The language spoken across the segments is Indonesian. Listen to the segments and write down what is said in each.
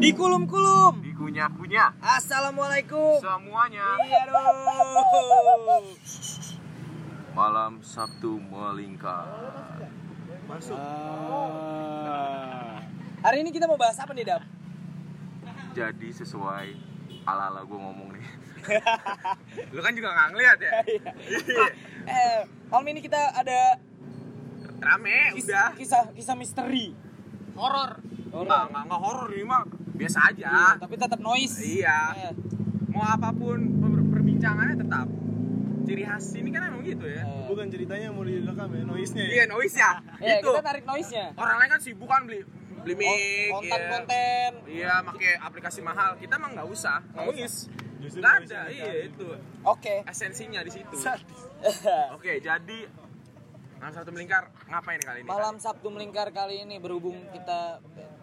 Dikulum-kulum. Dikunyah-kunyah Assalamualaikum. semuanya. Iya dong. Malam Sabtu melingkar. Masuk. Ah. Hari ini kita mau bahas apa nih, Dap? Jadi sesuai ala-ala gue ngomong nih. Lu kan juga nggak ngeliat ya? Eh, malam ini kita ada Rame, kis- udah. kisah kisah misteri. horor Enggak, enggak, enggak horor ini mah biasa aja. Iya, tapi tetap noise. Iya. Eh, Mau apa pun per- perbincangannya tetap. Ciri khas ini kan emang gitu ya. eh. Bukan ceritanya mau direkam ya, noise-nya ya. Iya, noise ya. Ya, Itu. kita tarik noise-nya. Orang lain kan sibuk kan beli beli mic, iya. Konten-konten. Iya, pakai aplikasi mahal. Kita mah nggak usah. Noise. Justru Nggak noise ada, iya itu. Oke. Esensinya di situ. Oke, jadi Malam Sabtu melingkar ngapain kali ini? Malam Sabtu melingkar kali ini berhubung kita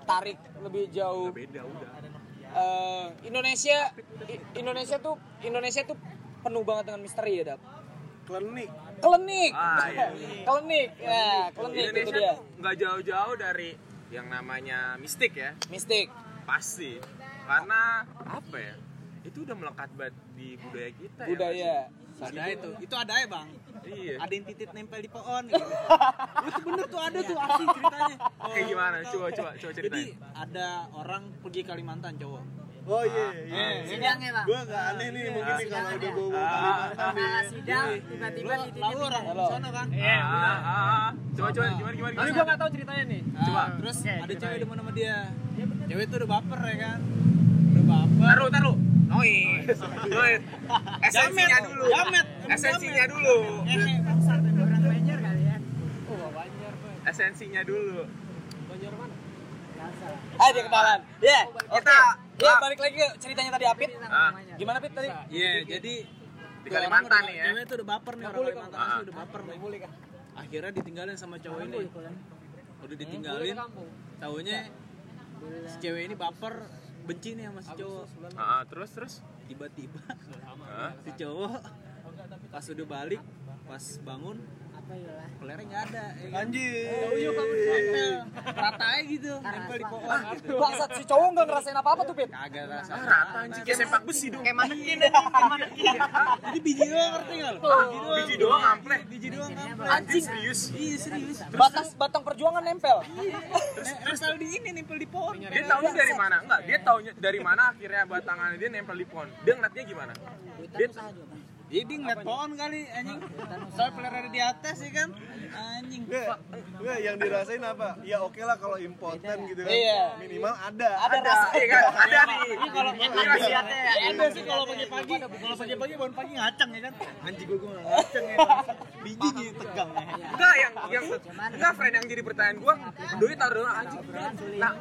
tarik lebih jauh. Beda udah. Eh, Indonesia I- Indonesia tuh Indonesia tuh penuh banget dengan misteri ya, Dap. Klinik. Klinik. Ah, iya. klinik. Ya, klinik itu Indonesia dia. tuh nggak jauh-jauh dari yang namanya mistik ya. Mistik. Pasti. Karena apa ya? Itu udah melekat banget di budaya kita ya. budaya. Ada itu itu ada ya bang Iya. ada yang titit nempel di pohon gitu. itu bener tuh ada tuh asli ceritanya Kayak gimana? Coba coba coba jadi ceritain. ada orang pergi Kalimantan cowok Oh iya, iya. Eh, sidang ya bang Gua gak aneh nih mungkin nih kalau udah Ah. Kalimantan sidang tiba-tiba Lu- dititipin lu orang sana kan Ah, ah, ah. Coba coba gimana gimana Tapi gimana? gua nggak tahu ceritanya nih. Ah, Coba. terus ada cewek demen sama dia cewek itu udah baper ya kan udah baper Taruh taruh. Noise. Noise. Esensinya dulu. jamet Esensinya dulu. eh kali ya Esensinya dulu. Ah, dia kenalan. Ya. Oke. Kita- Ya, Ah. balik lagi ke ceritanya tadi Apit. Ah, Gimana Pit tadi? iya jadi di Kalimantan nih ya. cewek itu udah baper nih orang Kalimantan Ah. udah baper nih akhirnya ditinggalin sama cowok ini udah ditinggalin taunya si cewek ini baper benci nih sama si cowok Ah, ah, terus terus. tiba-tiba Ah. si cowok pas udah balik pas bangun apa lah pelernya nggak ada ya? Anjir. nempel rata aja gitu nempel di pohon gitu Bangsat si cowok nggak ngerasain apa-apa tuh, Pit. kagak rasa Ah, rata anjing kayak sepak besi dong. kayak manekin kayak manekin jadi biji doang ngerti nggak lo biji doang Biji doang ampleh. biji doang nempel Anjing serius. iya serius Batang batang perjuangan nempel. Resal di ini nempel di pohon Dia taunya dari mana? Enggak, dia taunya dari mana akhirnya batangannya dia nempel di pohon. Dia ngeliatnya gimana? Dia jadi ngeliat pohon kali anjing soalnya peler ada di atas ya kan anjing enggak yang dirasain apa? Ya oke lah kalau impoten gitu kan. Iya. Minimal ada. Ada rasa. Iya kan? Ada nih. kalau Ini khasiatnya ya. ada sih kalau pagi-pagi kalau pagi-pagi bangun pagi ngacang ya kan anjing gua gua nggak ngacang ya biji gitu tegang ya Enggak yang yang enggak friend yang jadi pertanyaan gua, doi taruh anjing. Nah,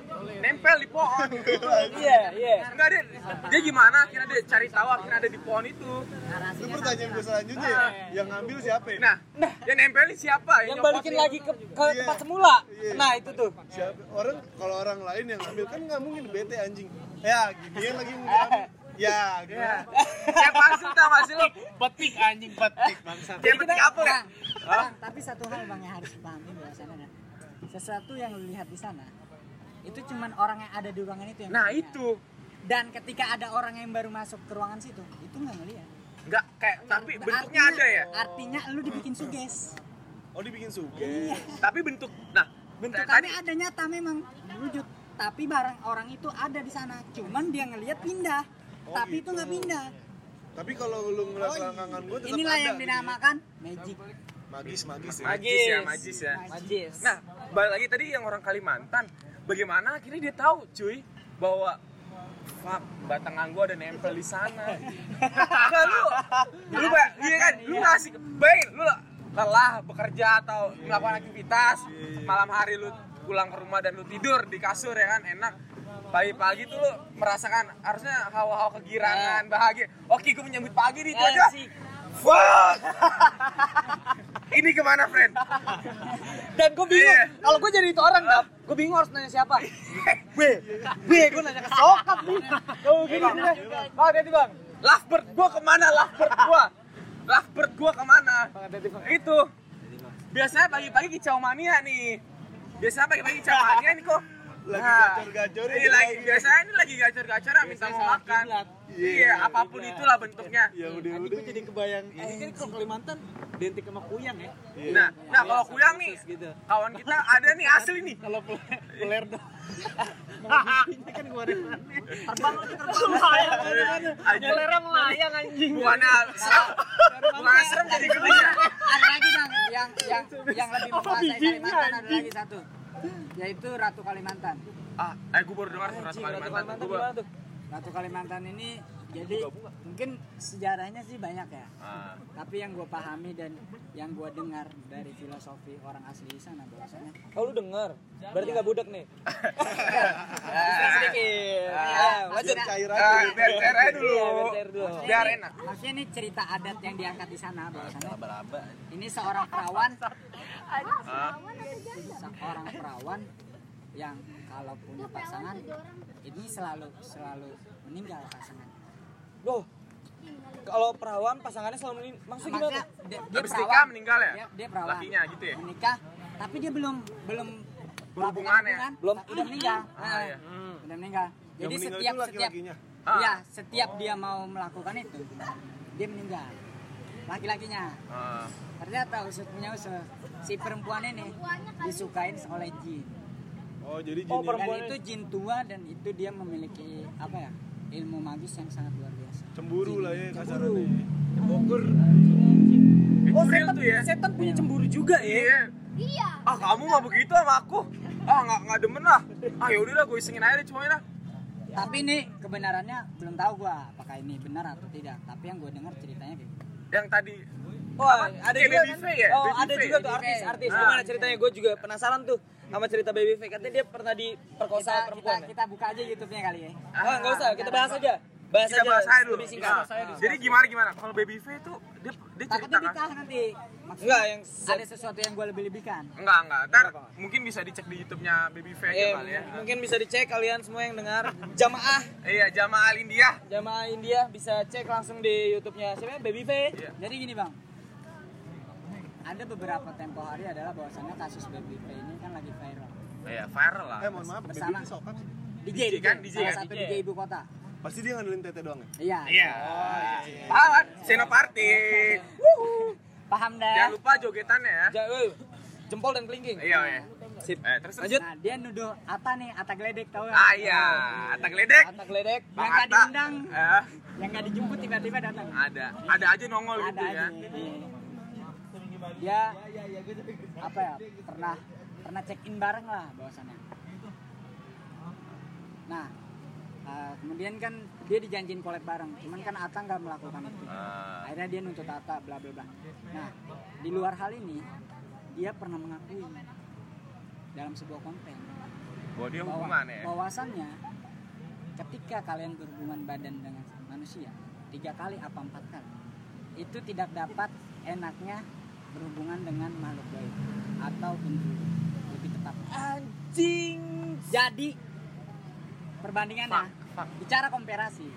nempel di pohon. Iya, iya. Enggak dia dia gimana akhirnya dia cari tahu akhirnya ada di pohon itu. Itu pertanyaan gue selanjutnya ya. Yang ngambil siapa ya? Nah, yang nempelin siapa? Yang nyopot balikin lagi ke, ke Iya. tempat semula. Iya. Nah, itu tuh. Siapa? Orang kalau orang lain yang ngambil kan nggak mungkin bete anjing. Ya, gini lagi mau diambil. Ya, gitu. Ya. Kayak pasir tau gak sih lu? petik anjing petik bangsa Kayak petik ya? Bang, tapi satu hal bang yang harus dipahami bahwasannya sesuatu yang lu lihat di sana itu cuman orang yang ada di ruangan itu yang Nah, itu. dan ketika ada orang yang baru masuk ke ruangan situ itu nggak ngelihat Enggak kayak tapi bentuknya Artinya- ada ya. artinya lu dibikin suges Oh, dibikin suge. Tapi bentuk nah bentukannya ada nyata memang wujud tapi barang orang itu ada di sana cuman dia ngelihat pindah Oh, tapi itu gitu. nggak pindah Tapi kalau lu ngeliat Oh, iya. selangkangan gue tetap inilah ada. yang gitu. dinamakan magic magis, magis. ya. magis ya, magis ya. Majis. Nah, balik lagi tadi yang orang Kalimantan, bagaimana akhirnya dia tahu, cuy, bahwa fuck, batangan gua ada nempel di sana. Nah, lu, lu ba- iya kan, lu ngasih, bayangin, lu lelah bekerja atau melakukan aktivitas, malam hari lu pulang ke rumah dan lu tidur di kasur ya kan, enak. Pagi-pagi tuh lu merasakan harusnya hawa-hawa kegirangan, bahagia. Oke, gue menyambut pagi nih, itu aja. Fuck! Ini ke mana, friend? Dan gue bingung, Iya. kalau gue jadi itu orang, Dap, gue bingung harus nanya siapa. Gue, gue, gue nanya ke sokap nih. Tuh, gini, gini deh. Bang, hati bang. Lovebird gua ke mana lovebird gua? Lovebird gua ke mana? Itu. Biasanya pagi-pagi kicau mania nih. Biasanya pagi-pagi kicau mania nih kok lagi Nah, gacor-gacor Ini lagi biasanya ini lagi gacor-gacor minta mau makan. Iya, apa pun itulah bentuknya. ya udah Tadi udah gue jadi kebayang, ini kan kalau Kalimantan identik sama kuyang ya. Nah, nah kalau kuyang nih, gitu. kawan kita ada nih asli nih. Kalau peler, peler dong. Ini kan gue Terbang lagi terbang. Anjing. melayang anjing. Bukannya serem, bukannya serem jadi gede ya. ada lagi bang yang yang yang lebih menguasai Kalimantan ada lagi satu yaitu Ratu Kalimantan Ah, eh gue baru dengar tuh Ratu Kalimantan. Gua baru- Ratu Kalimantan ini jadi mungkin sejarahnya sih banyak ya Ah, tapi yang gue pahami dan yang gue dengar dari filosofi orang asli di sana bahwasanya Oh lu denger? Berarti nggak budak nih? sedikit. ya, lanjut maksudnya, cair Ah, aja biar cair aja dulu. Iya, biar cair dulu. Biar enak. maksudnya ini cerita adat yang diangkat di sana bahwasanya ini seorang perawan seorang perawan yang kalau punya pasangan ini selalu selalu meninggal pasangan Loh, kalau perawan pasangannya selalu menin- maksudnya gimana? dia, dia Habis perawan nikah meninggal ya? dia, dia perawan Lakinya gitu ya? menikah tapi dia belum belum Berhubungan ya? Belum. udah meninggal Ah, iya. udah meninggal jadi meninggal setiap setiap Ah. Iya, setiap dia mau melakukan itu, dia meninggal. Laki-lakinya. Ah, Ternyata usut punya usut. Si perempuan ini disukain oleh jin. Oh jadi Oh, jin Dan Perempuan itu jin tua dan itu dia memiliki apa ya? Ilmu magis yang sangat luar biasa. cemburu lah ya Cemburu. kasarannya Itu real tuh ya? Setan punya cemburu juga ya. Iya. Ah kamu mah begitu sama aku. Ah nggak nggak demen lah. Ah yaudah lah gue isengin aja deh semuanya dah. Tapi ini kebenarannya belum tahu gua apakah ini benar atau tidak. Tapi yang gua dengar ceritanya gitu. Yang tadi Wah, ada Kayak juga kan? Ya? Oh, ada juga tuh Baby artis, Faye. artis. Ah. Gimana ceritanya? Gue juga penasaran tuh sama cerita Baby Faye. Katanya dia pernah diperkosa Kita, kita, perempuan. ya? kita buka aja YouTube-nya kali ya. Ah, enggak usah, kita bahas aja. Bahas kita aja. bahas aja dulu. Lebih singkat. Nah, jadi gimana gimana? Kalau Baby Faye tuh dia dia cerita Takutnya kan? nanti. Maksudnya Enggak, yang ada sesuatu yang gua lebih-lebihkan. Enggak enggak. Ntar mungkin bisa dicek di YouTube-nya Baby Faye aja Eh, kali ya. mungkin bisa dicek kalian semua yang dengar jamaah Iya Jamaah India. jamaah India bisa cek langsung di YouTube-nya siapa? Baby Faye. Iya. Jadi gini bang, ada beberapa tempo hari adalah bahwasannya kasus Baby Faye ini kan lagi viral. Iya viral lah. eh mohon maaf baby Bersama. ini sokan DJ, DJ kan, DJ salah kan, satu DJ. DJ ibu kota. pasti dia ngandelin tete doang ya Iya. Iya. Paham kan? Senoparty. Paham dah. Jangan lupa jogetannya ya. Ja, woi, jempol dan kelingking. Iya iya. Sip. Eh terus. Lanjut. Nah dia nuduh Ata nih, Ata Gledek tau gak? Ah iya. Atak ledek. Anak ledek. Yang gak diundang, Eh, yang gak dijemput tiba-tiba datang. ada. Ada aja nongol Ada gitu ya. Dia apa ya? Pernah pernah check in bareng lah bahwasannya. Nah, eh, kemudian kan dia dijanjin collab bareng, cuman kan Ata nggak melakukan itu. Ah. akhirnya dia nuntut Ata bla bla bla nah di luar hal ini dia pernah mengakui dalam sebuah konten Bahwa dia hubungan ya. bahwasannya ketika kalian berhubungan badan dengan manusia tiga kali apa empat kali itu tidak dapat enaknya berhubungan dengan makhluk gaib atau gendruwo lebih tepat. Anjing. jadi perbandingannya. Fuck, fuck. bicara komparasi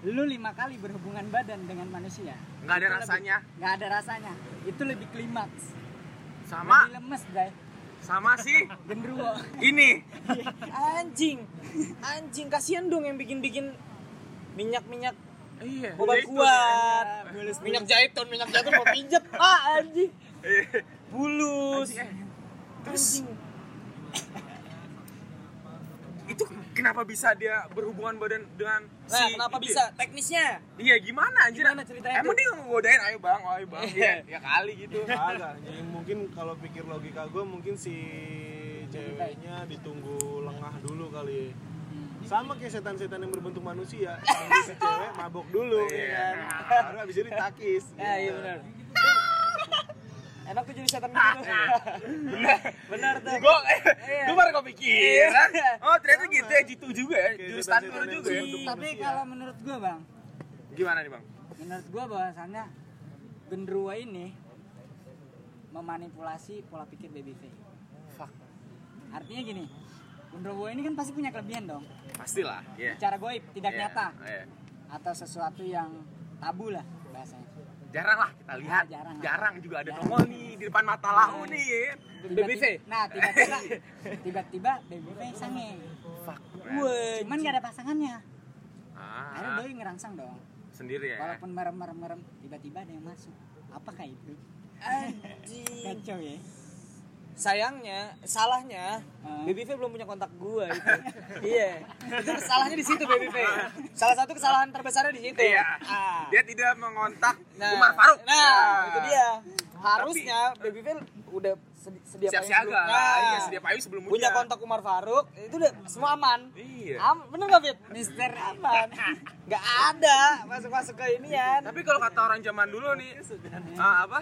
lu lima kali berhubungan badan dengan manusia. Nggak ada rasanya. lebih- nggak ada rasanya. Itu lebih klimaks. Sama. Lebih lemes guys sama sih. Gendruwo. Ini. Anjing. Anjing. Kasihan dong yang bikin-bikin minyak-minyak Iya. obat kuat. Bulus Minyak zaitun, minyak zaitun mau pijet. Ah, anjing. ya. Iya. Bulus. Anjing, eh. Terus itu kenapa bisa dia berhubungan badan dengan si Nah, kenapa itu bisa? ya? Teknisnya. Iya gimana anjir? Gimana ceritanya Emang dia ngegodain ayo bang, ayo bang. Iya, ya kali gitu. agak jadi mungkin kalau pikir logika gue mungkin si ceweknya ditunggu lengah dulu kali ya sama kayak setan-setan yang berbentuk manusia Nunggu si cewek mabok dulu ya kan baru abis itu ditakis Ya, iya benar. Enak tuh jadi setan gitu. benar. Benar tuh. Gue, Iya. gue baru kepikiran. Iya. Oh ternyata gitu ya, jitu juga ya, jurus yang juga ya. tapi kalau menurut gua bang Gimana nih bang? menurut gua bahwasannya gendruwo ini memanipulasi pola pikir baby Faye Fuck. artinya gini gendruwo ini kan pasti punya kelebihan dong Pastilah, iya. secara goib tidak Iya, nyata iya. atau sesuatu yang tabu lah bahasanya jarang lah kita lihat Ah, jarang. jarang juga ada Jarang. nongol nih di depan mata lau nih ya. Tiba-tiba- BBV? Nah, tiba-tiba tiba-tiba BBV sange. fuck Wah, Cuman gak ada pasangannya. Akhirnya ah, doi ngerangsang dong. sendiri ya Walaupun merem-merem-merem, tiba-tiba ada yang masuk. Apakah itu? Anjing. Kacau ya. Sayangnya, salahnya Ah. BBV belum punya kontak gua itu. iya. Itu salahnya di situ BBV. Salah satu kesalahan terbesarnya di situ. Iya. Ah. dia tidak mengontak Nah, Umar Faruk Nah, Ya. itu dia. Harusnya BBV udah sedi- sedia siap siaga sebelum- Nah, iya sedia payung sebelum punya hujan. kontak Umar Faruk, itu udah semua aman. iya Am, bener gak Fit? Mister aman. Gak ada masuk-masuk ke inian. tapi kalau kata orang zaman dulu nih ah, apa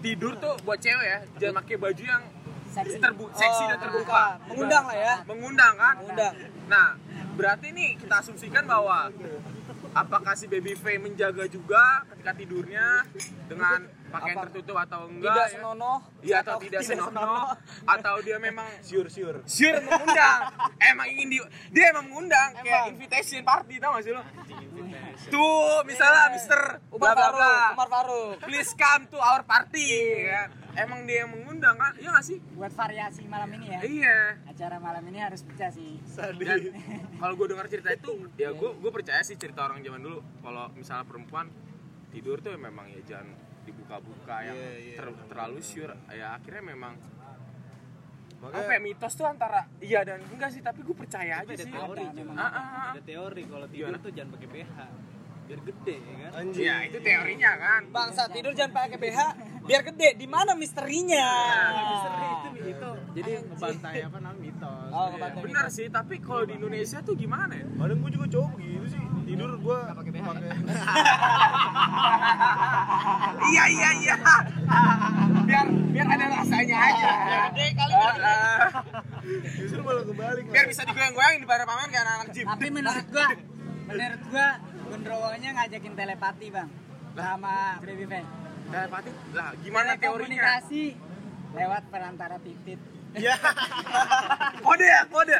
tidur tuh buat cewek ya jangan pakai baju yang Seksi. terbu seksi Oh, dan terbuka Mengundang lah ya. mengundang kan Mengundang. nah berarti nih kita asumsikan bahwa apakah si baby V menjaga juga ketika tidurnya dengan pakaian Apa? tertutup atau enggak Tidak ya? senonoh. Iya atau tidak senonoh atau dia memang Sure, sure. sure mengundang emang ingin di dia emang mengundang kayak Emang. invitation party tau gak sih lo tuh misalnya Mister Umar bla bla Faruk, bla Umar Faruk. please come to our party ya kan? emang dia yang mengundang kan iya gak sih Buat variasi malam ini ya. iya Acara malam ini harus pecah sih. dan kalau gue dengar cerita itu ya gue gue percaya sih cerita orang zaman dulu kalau misalnya perempuan tidur tuh memang ya jangan dibuka-buka yang Iya, iya, ter- terlalu sure ya akhirnya memang Makanya apa ya mitos tuh antara iya dan enggak sih tapi gue percaya aja ada sih teori Ada, cuy. memang Ah, ah, ah. ada teori kalau tidur Gimana? tuh jangan pakai BH biar gede ya kan anjing. ya itu teorinya kan Bangsa tidur jangan pakai BH biar gede. Di mana misterinya? misteri itu itu jadi ngebantai apa namanya mitos Oh, ngebantai benar sih tapi kalau di Indonesia tuh gimana ya Padahal gue juga cowok begitu sih. Tidur gue pakai BH. iya iya iya biar biar ada rasanya aja Gede kali Ah, ah. justru malah kebalik. biar bisa digoyang-goyang di pada paman kayak anak-anak gym Tapi menurut gua, menurut gua Gondrowonya ngajakin telepati bang sama Baby Fan. telepati lah gimana teorinya Komunikasi lewat perantara titit. Ya. kode ya kode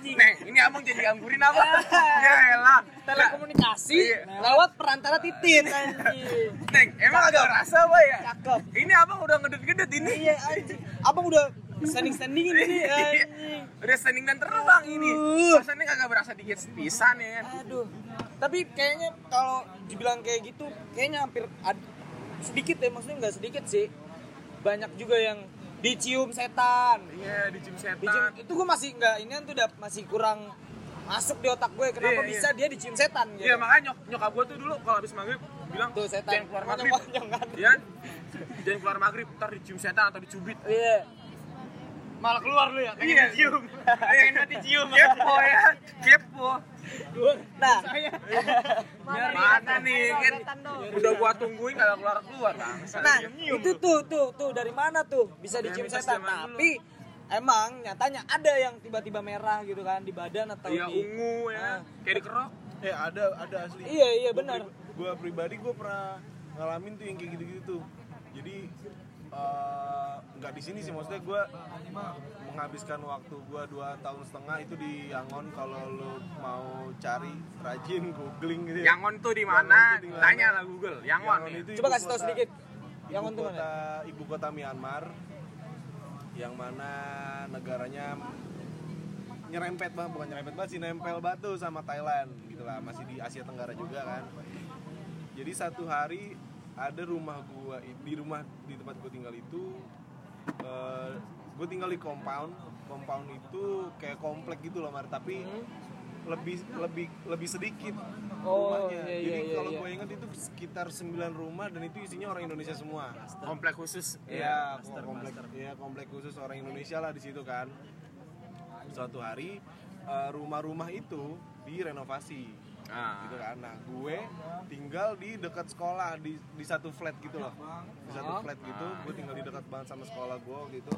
Neng, ini abang jadi anggurin apa? ya elah. telekomunikasi Iya. lewat perantara titit anjing. Neng, emang agak rasa apa ya? Cakep. Ini abang udah ngedet-ngedet ini. Iya anjing. Abang udah standing-standing ini Iya. anjing. Udah standing dan terbang ini. Rasanya kagak berasa dikit pisan ya. Aduh. Tapi kayaknya kalau dibilang kayak gitu, kayaknya hampir sedikit ya, maksudnya nggak sedikit sih. Banyak juga yang dicium setan. Iya, dicium Dicium, setan. itu gue masih nggak ini tuh udah masih kurang masuk di otak gue kenapa Iya, bisa dia dicium setan gitu. Iya, makanya nyok nyokap gua tuh dulu kalau habis maghrib bilang Tuh setan. jangan keluar maghrib. Kan. Iya. Jangan keluar maghrib, ntar dicium setan atau dicubit. Iya. Malah keluar lu ya. Iya, cium. Pengen mati cium kepo ya. Kepo. Nah, Mana nih kan udah gua tungguin kagak keluar keluar bang. nah itu tuh tuh tuh dari mana tuh bisa dicium setan. Tapi emang nyatanya ada yang tiba-tiba merah gitu kan di badan atau Iya di ungu ya, Ah. kayak dikerok. Eh ada ada asli. Iya iya benar. Gue pribadi gue pernah ngalamin tuh yang kayak gitu-gitu tuh. Jadi eh, nggak di sini sih maksudnya gue menghabiskan waktu gue dua tahun setengah itu di Yangon kalau lo mau cari rajin googling gitu ya. Yangon tuh di mana? Tanya lah Google. Yangon, Yangon nih. itu Coba kasih tahu kota- sedikit. Yangon tuh mana? ibu kota Myanmar yang mana negaranya nyerempet bang bukan nyerempet banget sih nempel batu sama Thailand gitulah masih di Asia Tenggara juga kan jadi satu hari ada rumah gua di rumah di tempat gua tinggal itu eh, gua tinggal di compound compound itu kayak komplek gitu loh Mar tapi lebih lebih lebih sedikit Oh, rumahnya iya, iya, jadi iya, kalau iya. gue ingat itu sekitar 9 rumah dan itu isinya orang Indonesia semua Komplek khusus. Iya, komplek, iya komplek khusus orang Indonesia lah di situ kan. Suatu hari eh, rumah-rumah itu direnovasi, Ah. gitu kan. Nah, gue tinggal di dekat sekolah di di satu flat gitu loh, di satu flat gitu. Gue tinggal di dekat banget sama sekolah gue gitu.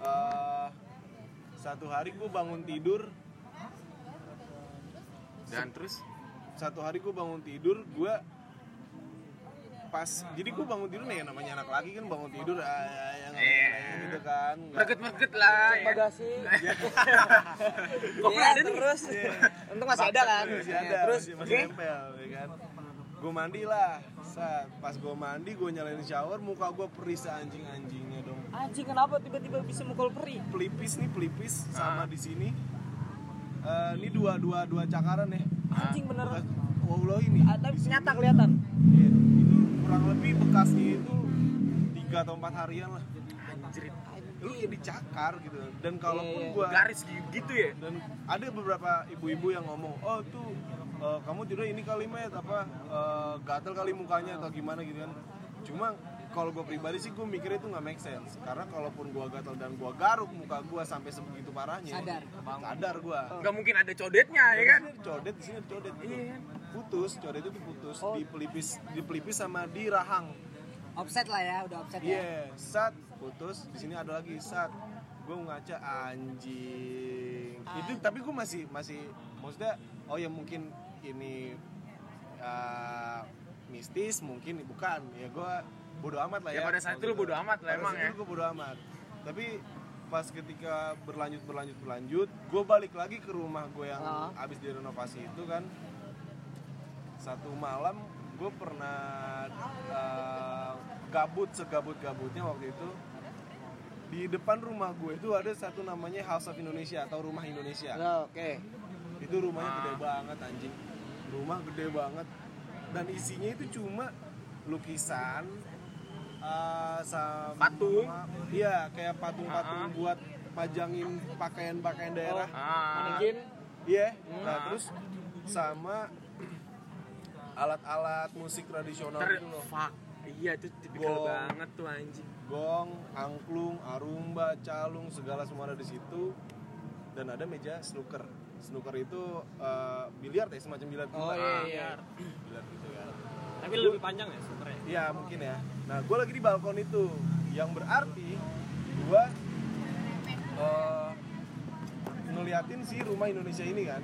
Eh, satu hari gue bangun tidur, Dan terus satu hari gue bangun tidur, gue pas jadi gue bangun tidur nih namanya anak laki kan bangun tidur ah, ah, yang Iya. gitu kan merget-merget lah. Cek ya. bagasi. Kok Iya, ada nih? terus. Untung masih ada kan. masih Iya, ada Terus masih, masih oke. nempel ya kan gue mandi lah Set. pas gue mandi gue nyalain shower muka gue perih anjing anjingnya dong Anjing kenapa tiba-tiba bisa mukul peri? pelipis nih pelipis Ah. sama di sini Eh, ini dua dua dua cakaran ya Anjing bener. Bekas- Wallah ini Ah, tapi nyata kelihatan. Iya, kurang lebih bekasnya itu tiga atau empat harian lah Anjrit. lu kayak dicakar gitu dan kalaupun Iya, gua Garis gitu ya. dan ada beberapa ibu-ibu yang ngomong oh tuh eh, kamu tidur ini kali met apa eh, gatel kali mukanya atau gimana gitu kan cuma kalau gue pribadi sih gue mikirnya itu nggak make sense karena kalaupun gue gatel dan gue garuk muka gue sampai sebegitu parahnya Sadar. sadar gue Nggak mungkin ada codetnya ya kan? codet di sini ada codet gitu. Iya. Putus codet itu putus Oh. di pelipis di pelipis sama di rahang Offset lah ya, udah offset Iya, ya. sat putus. Di sini ada lagi sat. Gue ngaca anjing. Itu tapi gue masih masih maksudnya oh ya mungkin ini uh, mistis mungkin bukan ya gue bodo amat lah ya. Ya pada saat itu lu bodo amat lah Pada emang saat ya. gue bodo amat. Tapi pas ketika berlanjut berlanjut berlanjut, gue balik lagi ke rumah gue yang Ah. abis direnovasi itu kan satu malam gue pernah uh, gabut segabut gabutnya waktu itu di depan rumah gue itu ada satu namanya House of Indonesia atau Rumah Indonesia Ya, oke. itu rumahnya gede Ah. banget anjing rumah gede banget dan isinya itu cuma lukisan uh, sama Patung? iya kayak patung-patung Ah. buat pajangin pakaian-pakaian daerah Ah. Mungkin Iya, nah Ah. terus sama alat-alat musik tradisional Ter gitu loh. fuck. Iya itu tipikal Gong. banget tuh anjing. Gong, angklung, arumba, calung, segala semua ada di situ. Dan ada meja snooker. Snooker itu eh, biliar ya, semacam biliar Oh bola. iya iya. Biliar gitu kan. Tapi lebih panjang ya sebenarnya. Iya mungkin ya. Nah gue lagi di balkon itu, yang berarti gue eh, ngeliatin si rumah Indonesia ini kan.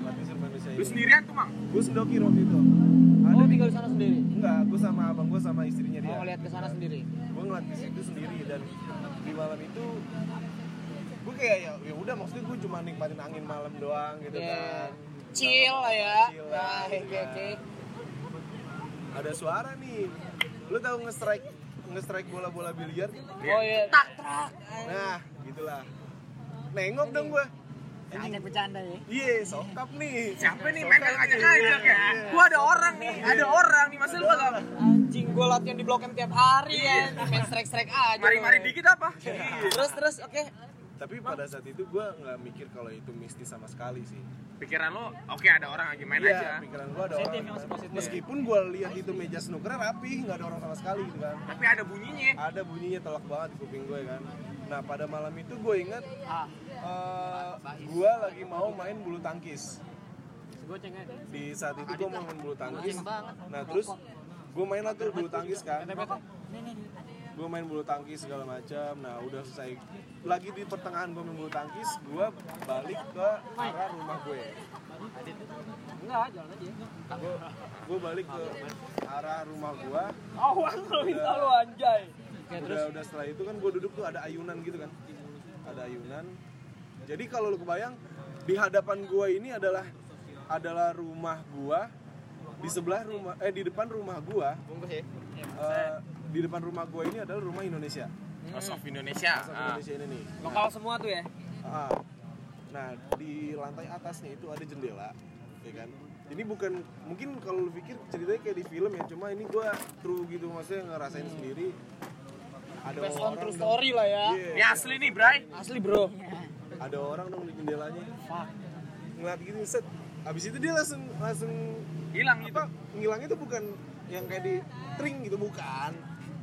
Ngeliatin si Indonesia Lu sendirian tuh, Mang? Gue sendokir waktu itu. Oh tinggal di sana sendiri. Enggak, gue sama abang gue sama istrinya dia. Oh lihat ke sana sendiri. Gue ngeliat di situ sendiri dan di malam itu gue kayak ya ya udah maksudnya gue cuma nikmatin angin malam doang gitu Iya. kan. Chill lah ya. Chill lah, Nah, gitu oke kan. oke. Ada suara nih. Lu tahu nge-strike nge-strike bola-bola biliar? Oh iya. Tak tak. Nah, gitulah. Nengok dong gue. Ada bercanda ya. Iya, sokap nih. Siapa nih Sokap main ngajak nih. ngajak ya? Iya. Gua ada orang nih, ada orang nih. Masa lu kagak Anjing gue latihan di blok M tiap hari ya. Main strike-strike aja. mari-mari dikit apa? Terus terus oke. Tapi pada saat itu gue nggak mikir kalau itu mistis sama sekali sih. Pikiran lo, oke ada orang lagi main Iya, aja. pikiran gue ada Positif, orang. positif. Meskipun gue lihat itu meja snooker rapi, nggak ada orang sama sekali gitu kan. Tapi ada bunyinya. Ada bunyinya telak banget di kuping gue kan. Nah pada malam itu gue ingat Ah. eh, gue lagi mau main bulu tangkis. Di saat itu gue mau main bulu tangkis. Nah terus gue main lah tuh bulu tangkis kan. Gue main bulu tangkis segala macam. Nah udah selesai. Lagi di pertengahan gue main bulu tangkis, gue balik ke arah rumah gue. Enggak, jalan aja. Gue balik ke arah rumah gue. Awan lu minta lu anjay. Udah udah setelah itu kan gue duduk tuh ada ayunan gitu kan ada ayunan jadi kalau lu kebayang di hadapan gue ini adalah adalah rumah gue di sebelah rumah eh di depan rumah gue ya. eh, di depan rumah gue ini adalah rumah Indonesia House of Indonesia. Asal Ah. Indonesia ini nih Lokal semua tuh ya. Ah. nah di lantai atasnya itu ada jendela ya kan ini bukan mungkin kalau lu pikir ceritanya kayak di film ya cuma ini gue true gitu maksudnya ngerasain sendiri ada Based on true dong. story lah ya. Iya. Ini asli nih, Bray. Asli bro. ada orang dong di jendelanya ngeliat gitu set abis itu dia langsung langsung Hilang gitu. apa ngilangnya tuh bukan yang kayak di tring gitu bukan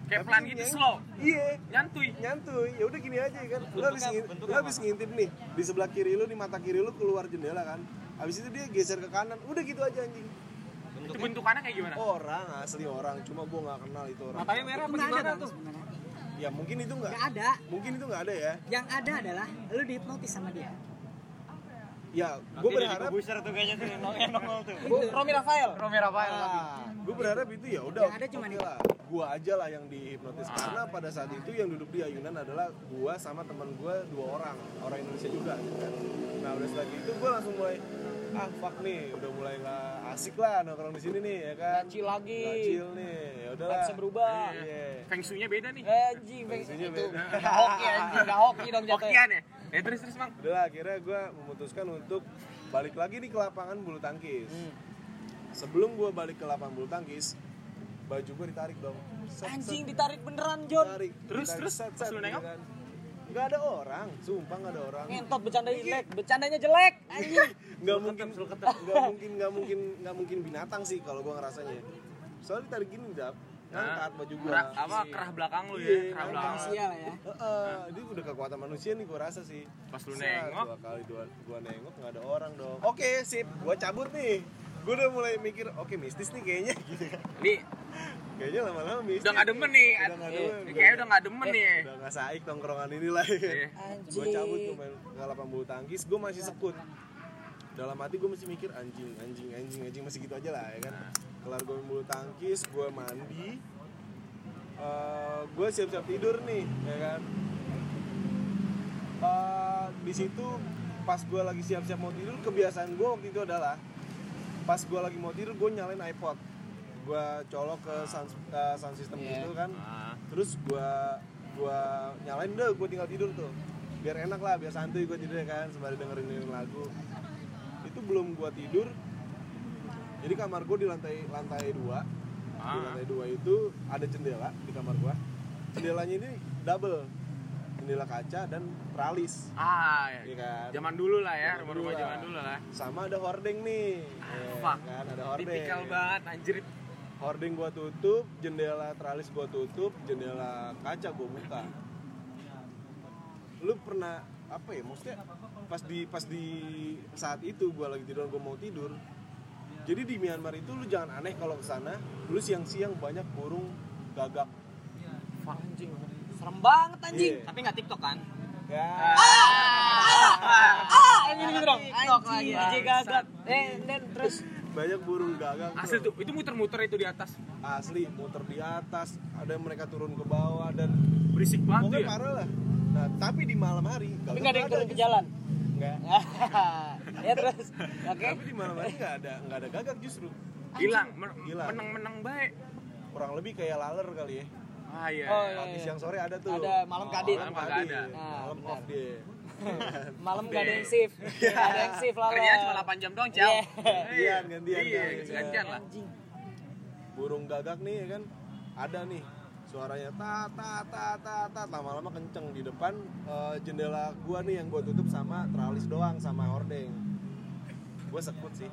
Kayak Tapi pelan gitu, yang- slow. iya Nyantuy. nyantuy ya udah gini aja kan lu habis ngintip, lu habis ngintip nih di sebelah kiri lu di mata kiri lu keluar jendela kan habis itu dia geser ke kanan udah gitu aja anjing Itu bentukannya kayak gimana? orang asli orang cuma gua nggak kenal itu orang Matanya merah apa gimana tuh? Ya mungkin itu nggak ada. mungkin itu nggak ada ya Yang ada adalah lu dihipnotis sama dia. ya gue berharap Buser tuh kayaknya tuh nongol tuh. Romi Rafael. Romi Rafael. gue berharap itu ya udah Yang ada cuma oke lah gue aja lah yang dihipnotis karena pada saat itu yang duduk di ayunan adalah gue sama teman gue dua orang orang Indonesia juga gitu kan nah udah setelah itu gue langsung mulai ah fuck nih udah mulai nggak asik lah nongkrong di sini nih ya kan Nggak chill lagi. Nggak chill nih ya udahlah Vibes-nya berubah. Iya. Feng shui-nya beda nih. Eh, Anjing, bang. Fungsinya itu beda. hoki anjing, nggak hoki dong jatuhnya. Hokian ya? Ya terus terus bang. udahlah akhirnya gue memutuskan untuk balik lagi nih ke lapangan bulu tangkis Hmm. sebelum gue balik ke lapangan bulu tangkis baju gue ditarik dong Set, set, Anjing ditarik beneran John. tarik Terus, Ditarik, terus, set, set, lu nengok? Nggak ada orang sumpah nggak ada orang Ngentot bercanda jelek, bercandanya jelek. Anjing. nggak mungkin nggak mungkin nggak mungkin nggak mungkin binatang sih kalau gue ngerasanya soalnya ditarik gini dap ngangkat baju gue Kerah, apa kerah belakang lu Iya, ya? Kerah belakang. manusia lah ya ini udah kekuatan manusia nih gue rasa sih Pas lu nengok. dua kali dua, gua nengok nggak ada orang dong oke sip gue cabut nih gue udah mulai mikir oke mistis nih kayaknya gitu kan. Nih, kayaknya lama-lama mistis. Udah nggak demen nih. Udah nggak demen, Eh, Kayaknya udah nggak demen nih. udah nggak saik tongkrongan ini lah ya. Iya. gue cabut ke main ke lapangan bulu tangkis gue masih sekut. Dalam hati gue masih mikir anjing anjing anjing anjing masih gitu aja lah ya kan. Kelar gue main bulu tangkis gue mandi Eh, gue siap-siap tidur nih ya kan. Eh, di situ pas gue lagi siap-siap mau tidur kebiasaan gue waktu itu adalah pas gue lagi mau tidur gue nyalain iPod. Gue colok ke sound, eh, sound system Iya. gitu kan. Ah, terus gua gua nyalain deh gua tinggal tidur tuh. Biar enak lah biar santuy gua tidur ya kan sembari dengerin lagu. Itu belum gua tidur. Jadi kamar gua di lantai lantai dua. Di Ah. lantai dua itu ada jendela di kamar gua. Jendelanya ini double jendela kaca dan tralis Ah, ya ya. kan Zaman dulu lah ya, rumah-rumah zaman dulu lah. sama ada hordeng nih ya fuck. kan ada hordeng Tipikal banget anjir. hording gua tutup, jendela tralis gua tutup, jendela kaca gua buka. Lu pernah apa ya? Maksudnya pas di pas di saat itu gua lagi tidur gua mau tidur. Jadi di Myanmar itu lu jangan aneh kalau ke sana, lu siang-siang banyak burung gagak. Anjing. Serem banget anjing. Iya. Tapi nggak TikTok kan? Ya. Ah, anjing gitu dong. TikTok lagi, Anjing, gagak. Eh, dan terus Banyak burung gagak. Asli tuh. itu muter-muter itu di atas. Asli muter di atas, ada yang mereka turun ke bawah dan Berisik banget pokoknya ya. parah lah. Nah, tapi di malam hari tapi nggak ada yang turun ke justru. jalan. Nggak. ya terus. Oke. Tapi di malam hari nggak ada nggak ada gagak justru. Hilang, men- Hilang. menang-menang baik. Kurang lebih kayak laler kali ya. Ah iya. Oh, iya. iya. Pagi siang sore ada tuh. Ada malam kadit. malam kagak ada. Nah, malam off dia. Malam gak ada yang shift. Gak ada yang shift lah. Kerjanya cuma 8 jam doang, Ciao. Iya. Gantian, gantian, Iya, gantian. lah. Burung gagak nih ya kan ada nih suaranya ta ta ta ta ta lama-lama kenceng di depan eh, jendela gua nih yang gua tutup sama tralis doang sama hordeng. Gua sekut sih.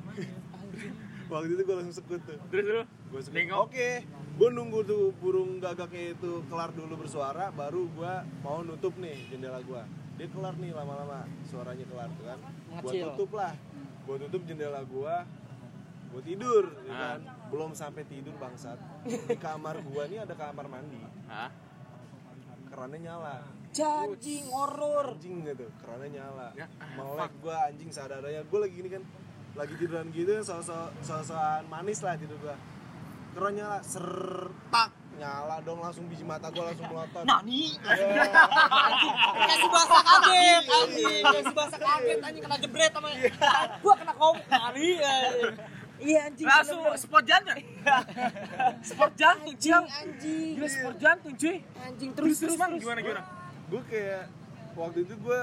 Waktu itu gua langsung sekut tuh. Terus lu Oke, gua nunggu tuh burung gagaknya itu kelar dulu bersuara baru gua mau nutup nih jendela gua. Dia kelar nih lama-lama suaranya kelar tuh kan. Gua Mengecil. tutup lah. Gua tutup jendela gua. Gua tidur, ya Ah. kan. Belum sampai tidur bangsat. Di kamar gua nih ada kamar mandi. Hah? Kerannya nyala. Anjing horor. Anjing gitu, kerannya nyala. Ya, ah, Melek gua anjing seadanya. Gua lagi gini kan lagi tiduran gitu sosok sosokan manis lah tidur gua. Keran nyala, ser tak nyala dong langsung biji mata gua langsung melotot. Nani. Ya. Kasih bahasa kaget anjing. Kasih bahasa kaget anjing kena jebret sama. Gua kena kom. Nani. Iya anjing. Langsung sport jantung. sport jantung, Ciao. Anjing. Gila sport jantung, cuy. Anjing Terus terus terus Bang, gimana gimana? gue kayak waktu itu gue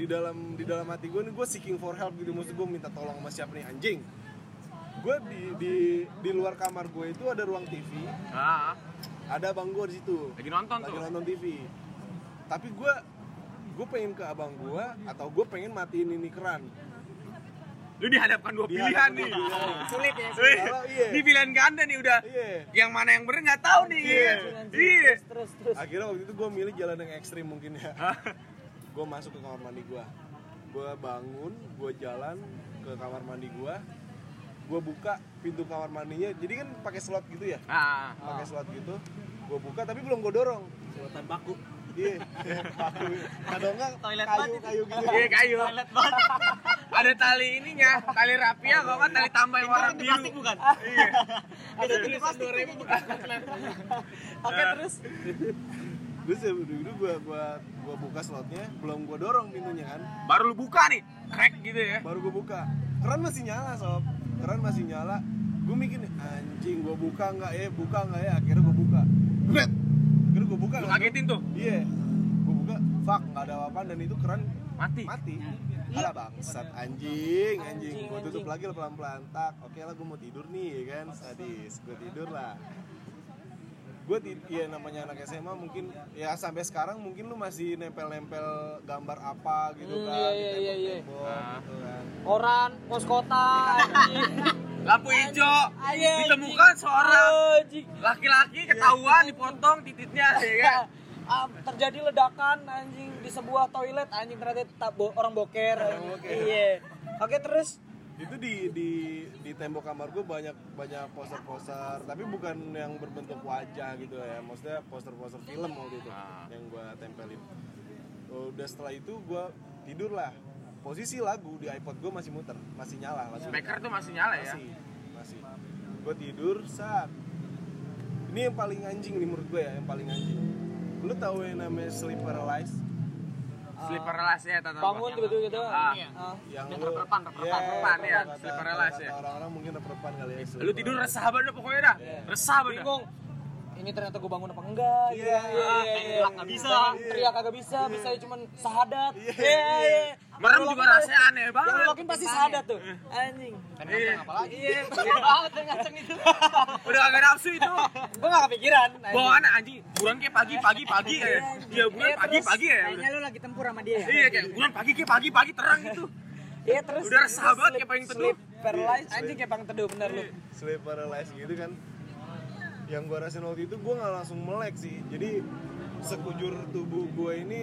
di dalam di dalam hati gue nih gue seeking for help gitu maksud gue minta tolong sama siapa nih anjing gue di di di luar kamar gue itu ada ruang TV Ah, ada abang gue di situ lagi nonton lagi tuh. nonton TV tapi gue gue pengen ke abang gue atau gue pengen matiin ini keran Lu dihadapkan dua Dihadapkan pilihan nih. dua pilihan. Sulit ya. Wih, Kalau iya. Ini pilihan ganda nih udah. iya Yang mana yang bener nggak tahu nih. Iya. Iya. Terus terus terus. akhirnya waktu itu gue milih jalan yang ekstrim mungkin ya gue masuk ke kamar mandi gue gue bangun gue jalan ke kamar mandi gue gue buka pintu kamar mandinya jadi kan pakai slot gitu ya Ah, pakai slot gitu gue buka tapi belum gue dorong Selotan baku. iya paku atau enggak Toilet kayu banget kayu gitu iya kayu. ada tali ininya, tali rapia kalau kan tali tambah yang warna biru. plastik bukan Iya. ada tulisan 2000 Oke terus. Terus ya udah gua gua gua buka slotnya, belum gua dorong pintunya kan. Baru lu buka nih, crack gitu ya. Baru gua buka. Keran masih nyala, sob. Keran masih nyala. Gua mikir nih, anjing gua buka nggak ya, buka nggak ya. Akhirnya gua buka. Gret. Akhirnya gua buka. Lu kagetin tuh. Iya. Gua buka, fuck nggak ada apa-apa dan itu keran Mati. mati. Alah bangsat anjing, anjing. Anjing, Gua tutup anjing. lagi pelan-pelan tak. Oke lah gua mau tidur nih ya kan. Sadis, gua tidur lah. Gue ya namanya anak SMA mungkin ya sampai sekarang mungkin lu masih nempel-nempel gambar apa gitu Hmm, kan iya, di iya, iya, iya. tembok-tembok Ah. gitu kan. Koran, pos kota. Lampu hijau. Ayo, Ditemukan seorang laki-laki ketahuan dipotong titiknya ya kan. Ah, terjadi ledakan anjing di sebuah toilet anjing ternyata bo- orang boker. Iya. Oke terus Itu di di di tembok kamar gue banyak banyak poster-poster tapi bukan yang berbentuk wajah gitu ya. Maksudnya poster-poster film waktu itu Ah. yang gue tempelin. Udah setelah itu gue tidur lah. Posisi lagu di iPod gue masih muter, masih nyala lagu. Speaker tuh masih nyala ya. masih masih gue tidur saat ini yang paling anjing nih menurut gue ya yang paling anjing lu tahu yang namanya sleep paralysis Sleeper relax ya, tata. bangun tiba-tiba gitu. Ah. Ah. yang Yang lu reprepan, reprepan, Iya, reprepan, ya, kata- sleep kata- paralysis kata ya. orang-orang mungkin reprepan kali ya Lu tidur resah banget pokoknya dah. Resah banget. Bingung. Ini ternyata gue bangun apa enggak? Iya, Iya, iya, iya. bisa. Teriak kagak bisa, bisa cuman sahadat. Iya, iya. Merem Yang juga rasanya aneh Yang banget. lo lakuin pasti sahadat tuh. Anjing. Iya. apalagi Iya, pengen banget yang ngaceng itu. Udah kagak nafsu itu. Gue gak kepikiran. Bawaan anjing, buruan kayak pagi pagi pagi kayak. Iya, buruan Iya, pagi terus pagi ya. Kayaknya lu lagi tempur sama dia ya? Iya kayak buruan pagi kayak pagi pagi terang gitu. Iya terus. Udah resah terus banget kayak paling teduh. Sleep paralyzed anjing kayak paling teduh bener lu. sleep paralysis gitu kan yang gue rasain waktu itu gue nggak langsung melek sih jadi sekujur tubuh gue ini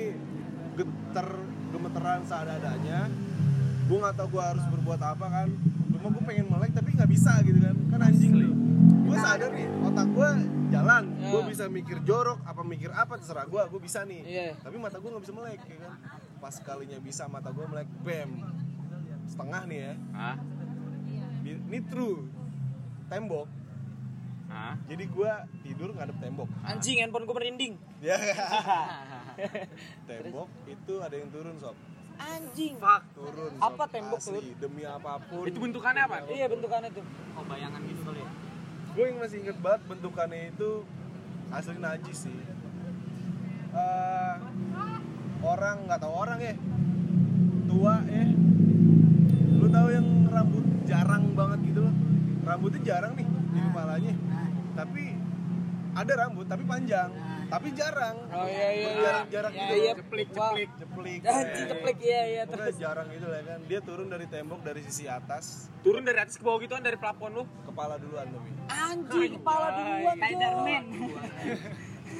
getar gemeteran seadanya. Gue nggak tahu gue harus berbuat apa kan. Cuma gue pengen melek tapi nggak bisa gitu kan. Kan anjing nih gue sadar nih otak gue jalan. Ya. gue bisa mikir jorok apa mikir apa terserah gue gue bisa nih. Iya. tapi mata gue nggak bisa melek ya kan. Pas kalinya bisa mata gue melek bam. Setengah nih ya. Hah? Di- ini true. Tembok. Hah? jadi gua tidur ngadep tembok. Anjing handphone gue merinding. ya tembok itu ada yang turun sob Anjing. Fuck. turun sob. Apa tembok Asli, turun? demi apa pun Itu bentukannya apa? Iya bentukannya tuh. oh bayangan gitu kali ya gue yang masih inget banget bentukannya itu asli najis sih Eh, orang nggak tahu orang ya tua ya lu tahu yang rambut jarang banget gitu loh rambutnya jarang nih di kepalanya tapi ada rambut tapi panjang tapi jarang Oh iya iya. iya. jarang-jarang Iya, gitu iya. ceplik ceplik ceplik Anjing ceplik iya iya terus. jarang gitu lah kan dia turun dari tembok dari sisi atas Turun dari atas ke bawah gitu kan dari plafon lu. kepala duluan tapi Anjing kepala duluan Spiderman.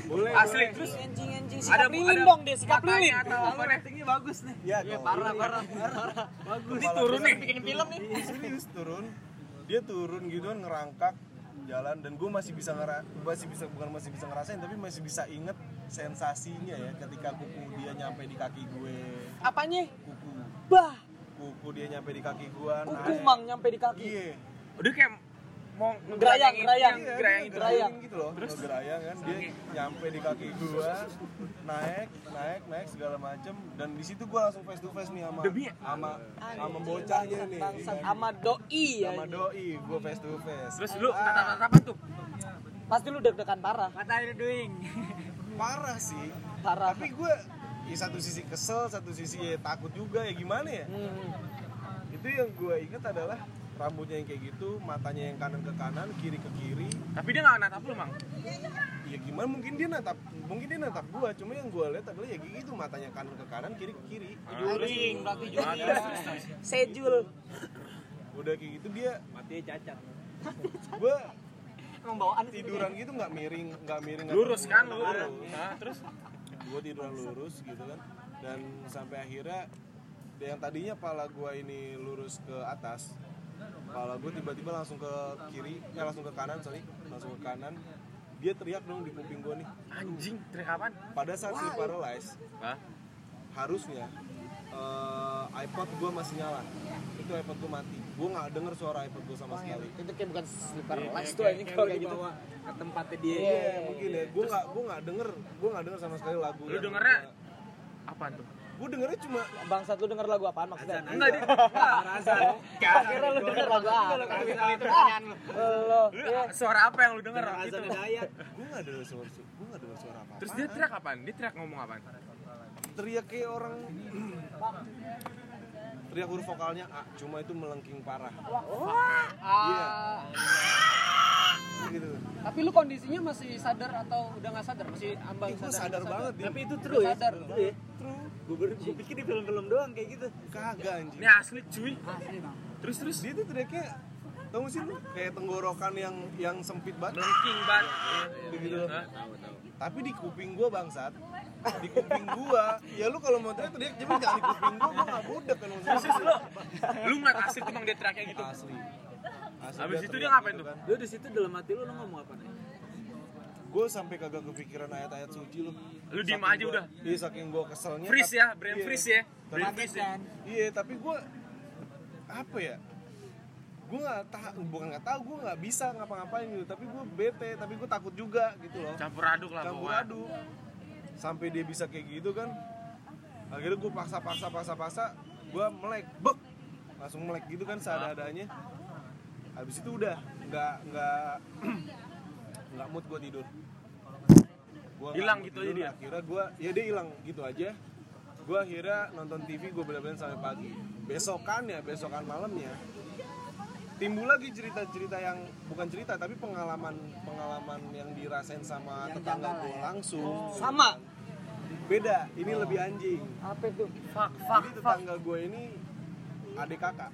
boleh Asli boleh. terus Anjing anjing ada sikap lilin ada dong dia sikap lilin. matanya atau apa nih? ratingnya bagus nih ya Iya, kalau parah parah parah bagus Ini turun nih. Bikin film nih. serius turun dia turun gitu kan ngerangkak jalan dan gue masih bisa ngera masih bisa bukan masih bisa ngerasain tapi masih bisa inget sensasinya ya ketika kuku dia nyampe di kaki gue. Apanya? kuku. Bah, kuku dia nyampe di kaki gue kuku mang nyampe di kaki. iya. Udah kayak mau Gerayang, gerayang. Iya, gerayang itu. gerayang. gitu loh ngegerayang kan dia nyampe di kaki gua naik naik naik segala macem dan di situ gua langsung face to face nih sama Demi- sama sama bocahnya nih Bangsat kan. sama doi ya. sama doi gua face to face Terus lu Ah, tatap-tatapan tuh. Pasti lu deg-degan parah. What are you doing? parah sih Parah. tapi gua ya satu sisi kesel satu sisi ya takut juga ya gimana ya Hmm. itu yang gua inget adalah rambutnya yang kayak gitu matanya yang kanan ke kanan kiri ke kiri. Tapi dia nggak natap lu, Mang. ya gimana mungkin dia natap mungkin dia natap gua. Cuma yang gua lihat adalah ya kayak gitu matanya kanan ke kanan kiri ke kiri. Juling, berarti Ah, juling. Sejul. udah kayak gitu dia matinya cacat. gua Emang bawaan tiduran gitu nggak miring nggak miring nggak Lurus kan lu. lurus. Nah, terus? Gua tiduran lurus gitu kan. Dan sampai akhirnya yang tadinya pala gua ini lurus ke atas pala gua tiba-tiba langsung ke kiri ya langsung ke kanan sorry. Langsung ke kanan. Dia teriak dong di kuping gua nih. Anjing teriak apaan? pada saat sleep paralysis Hah? harusnya eh, iPod gue masih nyala. Itu iPod gue mati. Gue nggak denger suara iPod gue sama sekali. Itu kayak bukan sleeper Iya, lights kayak- tuh anjing kayak kalau kayak gitu. ke tempatnya dia. Iya mungkin ya. gue nggak gue nggak denger gue nggak denger sama sekali lagu Lu dengernya apaan tuh? Gue dengernya cuma Bangsat lu denger lagu apaan maksudnya? Enggak dia. Kira lu denger lagu apa? Lo, Lu iya. suara apa yang lu denger? azan Gitu. dayat gue nggak denger suara gue nggak denger suara apa Terus dia teriak apaan? Dia teriak ngomong apaan? teriak kayak orang teriak huruf vokalnya A cuma itu melengking parah iya gitu Tapi lu kondisinya masih sadar atau udah nggak sadar? Masih ambang sadar? sadar nggak banget tapi itu true ya Sadar. True ya true gue gue pikir di film-film doang kayak gitu. Kagak anjing. Ini asli cuy. Asli bang. Terus terus. Dia tuh teriaknya tau gak sih lu? Kayak tenggorokan yang yang sempit banget. Melengking banget. begitu Hah? tapi di kuping gua bangsat. Di kuping gua. Ya lu kalau mau teriak teriak. Cuma jangan di kuping gua gua gak budek kan Terus terus lu. Lu asli tuh bang dia teriak kayak gitu. asli. Asli Abis itu dia ngapain gitu tuh? kan. lu di situ dalam hati lu lu ngomong apa nih Gue sampai kagak kepikiran ayat-ayat suci lu. Lu diem aja gua- udah. Iya saking gue keselnya. Freeze tapi- ya, brain iya. freeze ya. Brain freeze ya. Iya, tapi gue apa ya? Gue nggak tahu, bukan nggak tahu, gue nggak bisa ngapa-ngapain gitu. Tapi gue bete, tapi gue takut juga gitu loh. Campur aduk lah Campur pokoknya. aduk. Sampai dia bisa kayak gitu kan. Akhirnya gue paksa-paksa, paksa-paksa, gue melek, bek, langsung melek gitu kan seada-adanya. Habis itu udah, nggak nggak nggak mood gue tidur. Gua Hilang gitu aja tidur, dia? Akhirnya gue, ya dia hilang gitu aja. Gue akhirnya nonton TV, gue bener-bener sampai pagi. Besokannya, besokan malamnya, timbul lagi cerita-cerita yang bukan cerita tapi pengalaman pengalaman yang dirasain sama Yang tetangga gue ya. langsung Sama. beda ini lebih anjing Apa itu? Fuck fuck jadi fuck. tetangga gue ini adik kakak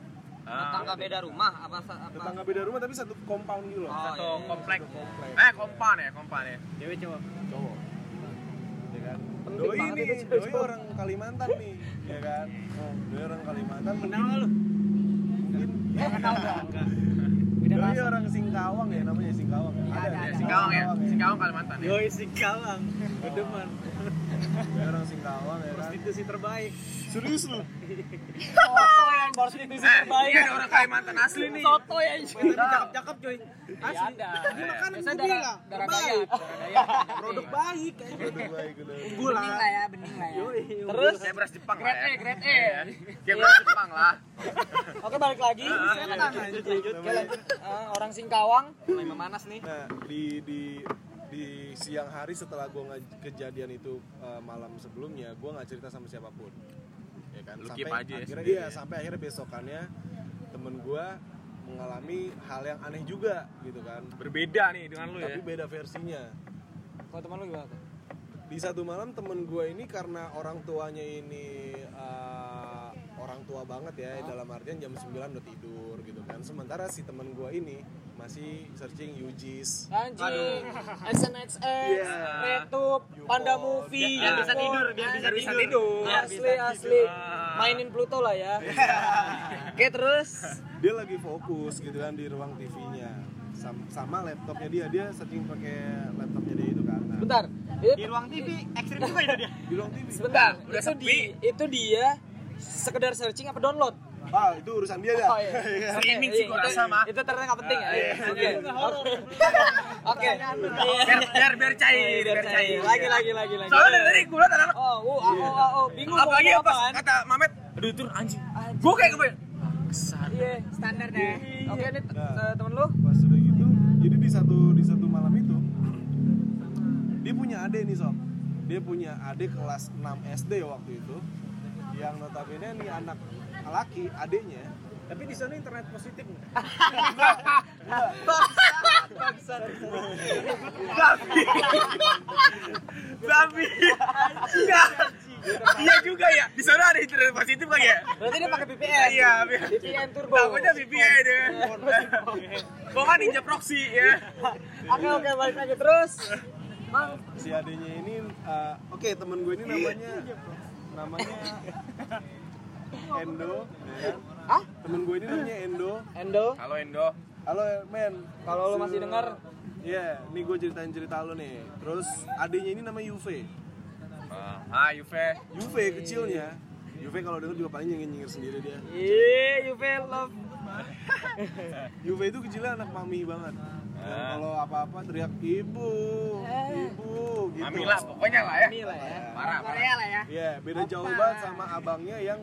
Tetangga beda rumah apa apa? tetangga beda rumah tapi satu compound gitu loh. Oh, Satu iya, iya. komplek. komplek. Eh kompan ya, kompan ya. cewek cowok. Cowok. Ya kan? Doi itu doi orang Kalimantan nih. Ya kan? Doi orang Kalimantan kenal lu? mungkin Eh, kenal gak? doi orang Singkawang ya namanya Singkawang ya? Iya, ada, Ya, ada. Singkawang ya, Singkawang Singkawang Kalimantan ya. yoi si kawang demen Doi orang Singkawang ya kan? Prostitusi terbaik serius lu Soto yang prostitusi Eh, terbaik. ini ada orang Kalimantan asli nih. Soto ya. tapi cakep cakep cuy Iya ada. Ini makanan gue bilang darah terbaik. daya. Darah daya. produk baik baik udah. Bening lah ya, bening lah ya. Terus Kayak beras Jepang lah grade ya. E, grade E. Iya. Kayak beras Jepang lah. Oke balik lagi. lanjut lanjut lanjut lanjut. Eh, orang Singkawang mulai memanas nih. Nah, di di di siang hari setelah gue kejadian itu eh, malam sebelumnya, gue nggak cerita sama siapa pun. Ya kan? Lu sampai keep aja ya akhirnya sendiri iya, ya. sampai akhirnya besokannya temen gue mengalami hal yang aneh juga gitu kan. Berbeda nih dengan lu ya. Tapi beda versinya. Kalau teman lu gimana tuh? Di satu malam temen gue ini karena orang tuanya ini eh, orang tua banget ya, dalam artian jam 9 udah tidur gitu kan. Sementara si temen gue ini masih searching UGs Anjing, XNXX, Iya. Retup, Panda Movie, Biar bisa tidur, biar bisa Anjing. tidur. Asli asli, Ah. mainin Pluto lah ya. Oke terus, dia lagi fokus gitu kan di ruang TV-nya sama, sama laptopnya dia dia searching pakai laptopnya dia itu kan Nah, bentar. di ruang TV ekstrim juga itu dia di ruang TV sebentar, Udah itu sepi. di, itu dia sekedar searching apa download? ah itu urusan dia dah Oh iya. Streaming sih gua rasa mah. Itu ternyata nggak penting ya. Oke. Oke. Biar biar biar cair, biar cair. Lagi lagi lagi lagi. Soalnya dari tadi gue liat anak Oh, oh, oh, oh, oh, bingung apalagi pas apaan. kata Mamet, aduh itu anjing. Gue kayak kebayang. Ke sana. Iya. Standar deh. Oke, ini Nah. eh, temen lu? pas udah gitu jadi di satu di satu malam itu dia punya adik nih sob dia punya adik kelas 6 SD waktu itu yang notabene nih anak laki adiknya tapi di sana internet positif? Babi. Enggak. Iya juga ya. Di sana ada internet positif lagi ya? Berarti dia pakai VPN. Iya, VPN turbo. Takutnya VPN ya. Kan ninja proxy ya. Oke, oke, balik lagi terus. Mang, si adiknya ini uh, oke temen gue ini namanya namanya Endo ya? Hah? temen gue ini namanya Endo Endo. Halo Endo. halo men Kalau lu masih dengar, Iya, nih gue ceritain cerita lu nih. Terus adiknya ini namanya Yuve. Ah, Yuve. Yuve kecilnya Juve kalau denger juga paling nyengir-nyengir sendiri dia Iya, Juve love. Juve itu kecilnya anak mami banget Dan kalau apa-apa teriak ibu, ibu gitu Mami lah pokoknya lah ya. Ini lah ya. Parah, parah. Korea lah ya Iya, beda jauh banget sama abangnya yang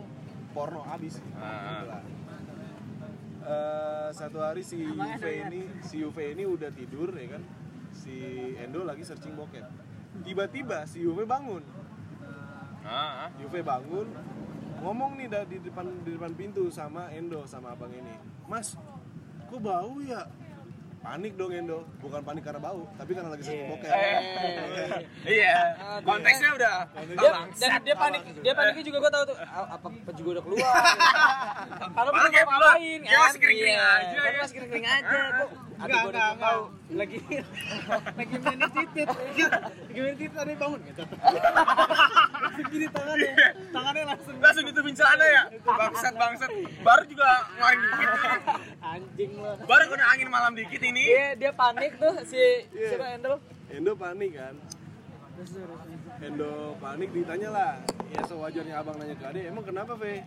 porno abis. Ah. Gitu lah. Eh, satu hari si Juve ini, si Juve ini udah tidur ya kan, si Endo lagi searching bokep. Tiba-tiba si Juve bangun, Ah, ah. Juve bangun, ngomong nih di depan di depan pintu sama Endo sama abang ini, Mas, kok bau ya? Panik dong Endo, bukan panik karena bau, tapi karena lagi searching bokep. Eh, Iya. Konteksnya udah Dia, dan dia panik, dia paniknya juga gue tahu tuh. "Ah, Apa apa juga udah keluar? Kalau Malah belum kayak mau keluar, ngapain? dia masih kering-kering Iya, aja, kan ya. Masih kering-kering aja. Kok Ada gue udah tahu lagi lagi main titit. Lagi main titit ada bangun gitu. Langsung gini tangannya. Tangannya langsung Langsung ditubin celana ya. Bangsat bangsat. Baru juga ngeluarin dikit. anjing lo. Baru kena angin malam dikit ini. Iya, dia panik tuh si siapa Endel? Endo panik kan Endo panik ditanya lah ya sewajarnya abang nanya ke ade emang kenapa Ve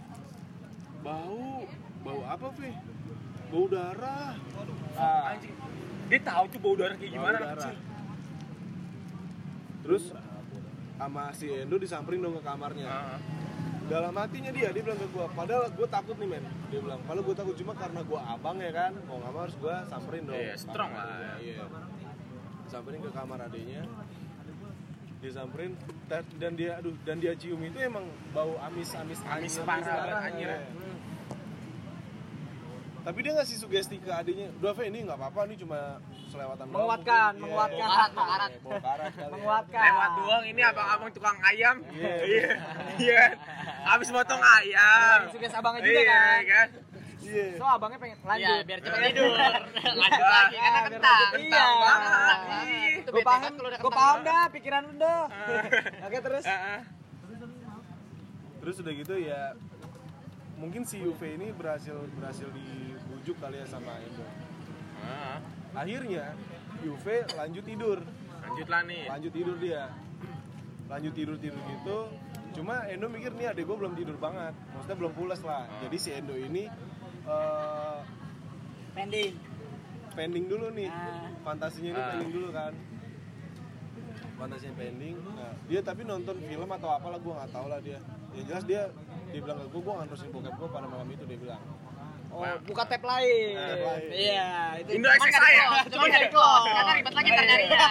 bau bau apa Ve bau darah ah, Anjing. Dia tahu tuh bau darah kayak bau gimana darah terus sama si Endo disamperin dong ke kamarnya Ah. dalam hatinya dia dia bilang ke gua padahal gua takut nih men dia bilang padahal gua takut cuma karena gua abang ya kan mau nggak mau harus gua samperin dong Iya, ke strong lah. adenya. iya samperin ke kamar adenya dia samperin dan, dia aduh dan dia cium itu emang bau amis amis Amis anyir parah banget, anyir. Iya. Tapi dia ngasih sugesti ke adiknya dua Ve ini nggak apa-apa nih cuma selewatan doang Menguatkan, mungkin." Iya, menguatkan. karat, bau karat kali ya. Menguatkan. Lewat doang ini abang-abang tukang ayam. Iya. Iya. Iya. Habis motong ayam. Sukses abangnya juga Iya, kan. kan. iya So abangnya pengen lanjut. Iya, biar cepet tidur. Lanjut lagi, karena kentang. Iya. Gue paham, udah gue paham dah pikiran lu dah. Oke terus. Heeh. terus udah gitu ya mungkin si UV ini berhasil berhasil dibujuk kali ya sama Endo Heeh. akhirnya UV lanjut tidur Lanjut lah nih. lanjut tidur dia lanjut tidur tidur gitu cuma Endo mikir nih adek gue belum tidur banget maksudnya belum pulas lah jadi si Endo ini eh, Pending. pending dulu nih Ah. fantasinya ini Ah. pending dulu kan fantasinya pending nah, dia tapi nonton film atau apalah gue nggak tahu lah dia yang jelas dia dia bilang ke gue gue nggak nerusin bokep gue pada malam itu dia bilang Oh, buka tab lain. Iya, itu. Indo XS saya. Cuma nyari close. Karena ribet lagi ntar nyarinya.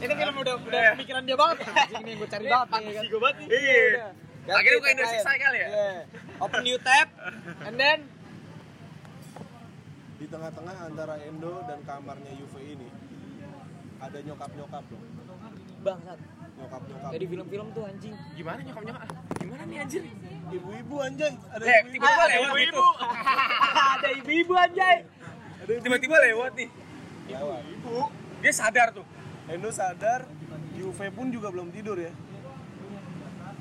itu film udah udah pemikiran dia banget. Anjing nih gue cari banget nih. kan. gue banget nih. Iya. Iya. Ganti Akhirnya buka Indo. XS kali ya? Iya. Open new tab and then di tengah-tengah antara Endo dan kamarnya UV ini ada nyokap-nyokap loh bangsat. nyokap-nyokap Kayak di film-film tuh anjing. Gimana nyokap nyokap? Gimana nih anjir? ibu-ibu anjay ada Eh, ibu-ibu tiba-tiba lewat ibu. Ada ibu-ibu anjay. Tiba-tiba lewat nih. lewat ibu Dia sadar tuh. Endo sadar UV pun juga belum tidur ya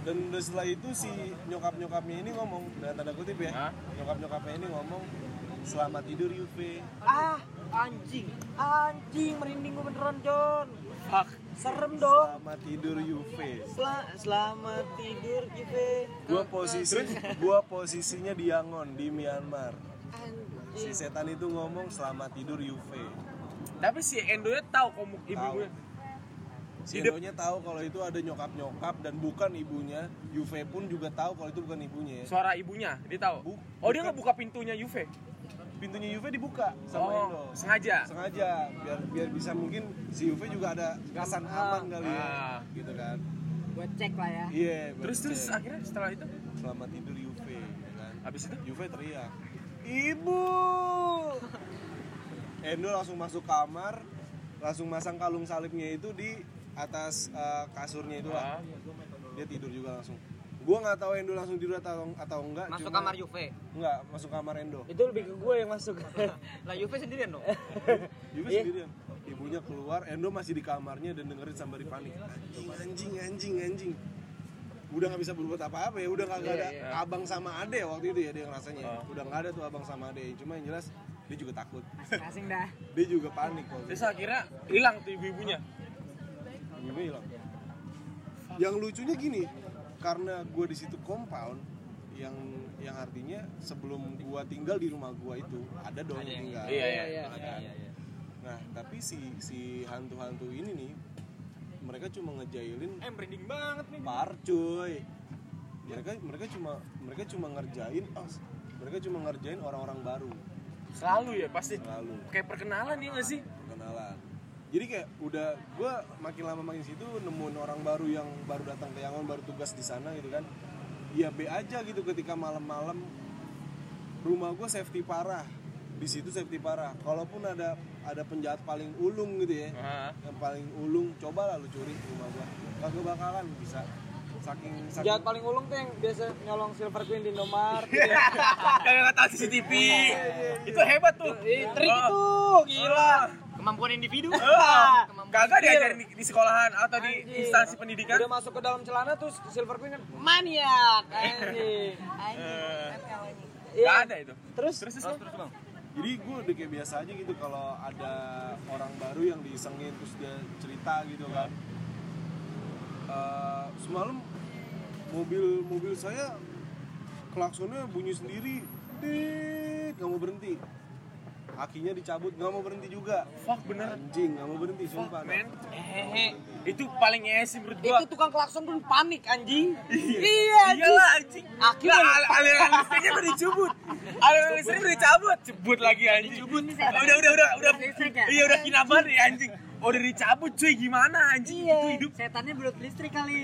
dan setelah itu si nyokap-nyokapnya ini ngomong dengan tanda kutip ya Hah? nyokap-nyokapnya ini ngomong selamat tidur UV Ah, anjing. Anjing merinding gue beneran, John. Fuck. Serem dong. selamat tidur UV Sel- selamat tidur, Ive. gua posisi gua posisinya di Yangon di Myanmar si setan itu ngomong selamat tidur UV Tapi si Endonya tahu kamu ibu gue. si. Endonya tahu kalau itu ada nyokap-nyokap dan bukan ibunya UV pun juga tahu kalau itu bukan ibunya ya. Suara ibunya, dia tahu. Bu- Oh, dia nggak buka pintunya Juve. Pintunya UV dibuka sama Endo Oh, sengaja. sengaja biar biar bisa mungkin si UV juga ada kesan aman kali ya Ah. gitu kan Gue cek lah ya. iya buat Terus terus cek. akhirnya setelah itu selamat tidur UV ya kan habis itu UV teriak ibu Endo langsung masuk kamar langsung masang kalung salibnya itu di atas eh, kasurnya itu lah Ah. dia tidur juga langsung gua nggak tahu Endo langsung tidur atau atau enggak Masuk cuma- kamar Juve. enggak masuk kamar Endo Itu lebih ke gue yang masuk. Lah Juve sendirian dong. Juve Iya. sendirian ibunya keluar Endo masih di kamarnya dan dengerin sambil panik anjing anjing anjing anjing udah nggak bisa berbuat apa-apa ya udah nggak nggak ada iya. abang sama ade waktu itu ya dia ngerasanya Oh. udah nggak ada tuh abang sama ade cuma yang jelas dia juga takut Asing dah. dia juga panik waktu terus itu akhirnya hilang tuh ibu-ibunya. Ibunya hilang yang lucunya gini karena gue di situ compound yang yang artinya sebelum gua tinggal di rumah gua itu ada dong yang tinggal Iya, iya, iya. Nah, kan? nah tapi si si hantu-hantu ini nih mereka cuma ngejailin Eh branding banget nih. par cuy mereka mereka cuma mereka cuma ngerjain oh, mereka cuma ngerjain orang-orang baru Selalu ya pasti. selalu Kayak perkenalan ya nggak sih? kenalan jadi kayak udah gue makin lama makin situ nemuin orang baru yang baru datang ke Yangon baru tugas di sana gitu kan ya be aja gitu ketika malam-malam rumah gue safety parah di situ safety parah kalaupun ada ada penjahat paling ulung gitu ya Ah. yang paling ulung coba lah lu curi rumah gue kagak bakalan bisa saking saking Jahat paling ulung tuh yang biasa nyolong Silver Queen di Indomaret. Kayak nggak tahu CCTV. Itu hebat tuh. Trik Oh. itu, gila. Kemampuan individu. Ah, Kagak diajarin di, di sekolahan atau di Anjing. instansi pendidikan. Udah masuk ke dalam celana tuh Silver Queen maniak. Anjing. Eh, Iya. Nggak ada itu. Terus Terus terus, terus bang. jadi gue udah kayak biasa aja gitu kalau ada orang baru yang diisengin terus dia cerita gitu kan Eh, semalam mobil mobil saya klaksonnya bunyi sendiri dit nggak mau berhenti kakinya dicabut nggak mau berhenti juga Fuck bener. anjing nggak mau berhenti sumpah Men, hehehe. itu paling esi menurut gua. Itu tukang klakson pun panik anjing. Iya, anjing. Iyalah anjing. Akhirnya- Lah, al- aliran listriknya udah dicabut. Aliran listrik udah dicabut, cebut lagi anjing. Dicabut. Udah udah udah udah. Listrik ya? Iya udah kinaban ya anjing. Udah dicabut cuy gimana anjing Iya. itu hidup. Setannya belum listrik kali.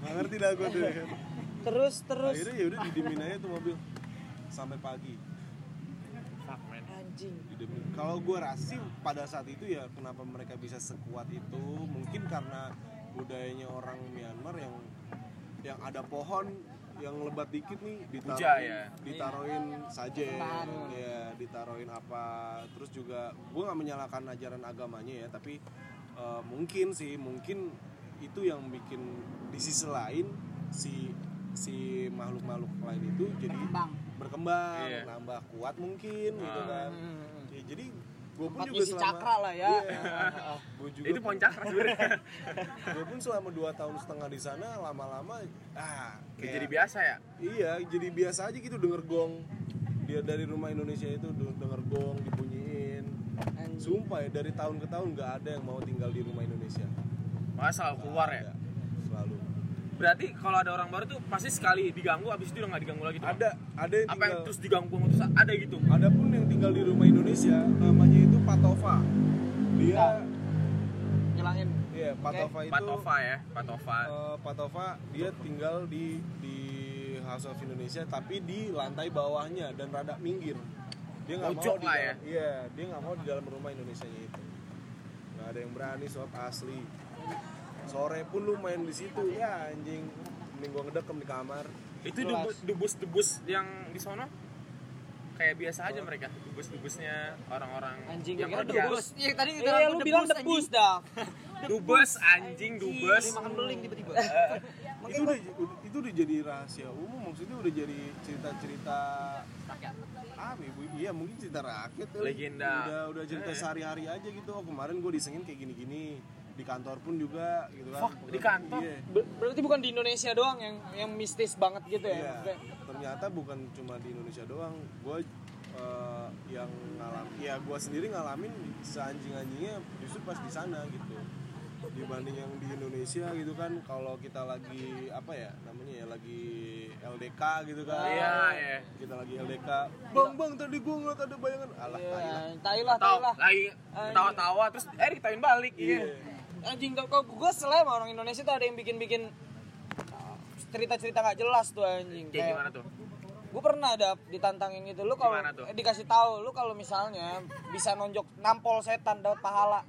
nggak ngerti dah gue tuh Terus terus akhirnya ya udah didiemin aja tuh mobil sampai pagi Fuck man. Anjing. Kalau gue rasa sih pada saat itu ya kenapa mereka bisa sekuat itu mungkin karena budayanya orang Myanmar yang yang ada pohon yang lebat dikit nih ditaruhin, Puja, ya. ditaruhin saja ya ditaruhin apa terus juga gue nggak menyalahkan ajaran agamanya ya tapi eh, mungkin sih mungkin itu yang bikin di sisi lain si si makhluk-makhluk lain itu jadi Berkembang. Berkembang Iya. nambah kuat mungkin gitu Ah. kan Ya, jadi gue pun Tempat juga selama cakra lah ya. gue juga Itu pohon cakra sebenarnya. gue pun selama 2 tahun setengah di sana lama-lama ah kayak jadi biasa ya. iya jadi biasa aja gitu denger gong dia dari rumah Indonesia itu de- denger gong dibunyiin sumpah ya dari tahun ke tahun nggak ada yang mau tinggal di rumah Indonesia Masa keluar ya. Ada. selalu Berarti kalau ada orang baru tuh pasti sekali diganggu abis itu udah nggak diganggu lagi tuh. ada ada yang Apa tinggal yang terus diganggu terus ada gitu. ada pun yang tinggal di rumah Indonesia namanya itu Patova dia Nyelangin. iya Patova itu Patova ya, Patova. Eh, Patova dia tinggal di di House of Indonesia tapi di lantai bawahnya dan rada minggir. Dia nggak mau di lah dalam, ya. Iya, dia nggak mau di dalam rumah Indonesia itu. Nggak ada yang berani sob asli. Sore pun lu main di situ ya anjing. Mending gua ngedekem di kamar. Itu debus debus debus yang di sono kayak biasa aja mereka debus debusnya orang-orang Anjing yang kira kerja. debus. Iya tadi kita Iya, lu bilang debus dah. dubes anjing dubes makan beling tiba-tiba. itu udah itu udah jadi rahasia umum maksudnya udah jadi cerita-cerita apa ibu iya mungkin cerita rakyat. Legenda. udah udah cerita Eh. sehari-hari aja gitu oh kemarin gue disengin kayak gini-gini di kantor pun juga gitu kan Fuck, di kantor? iya, Ber- Berarti bukan di Indonesia doang yang yang mistis banget gitu ya. iya. Ternyata bukan cuma di Indonesia doang gue eh, yang ngalam ya gue sendiri ngalamin seanjing-anjingnya justru pas di sana gitu dibanding yang di Indonesia gitu kan kalau kita lagi apa ya namanya ya lagi LDK gitu kan Iya, iya. kita lagi LDK bang bang tadi gue ngeliat ada bayangan alah tai lah. Iya, tai lah, tai lah. lagi tawa-tawa terus eh ditain balik Iya. iya Anjing kok gue selama orang Indonesia tuh ada yang bikin-bikin uh, cerita-cerita nggak jelas tuh anjing. kayak gimana tuh? gue pernah ada ditantangin gitu. Lu kalau eh, dikasih tahu lu kalau misalnya bisa nonjok nampol setan dapat pahala.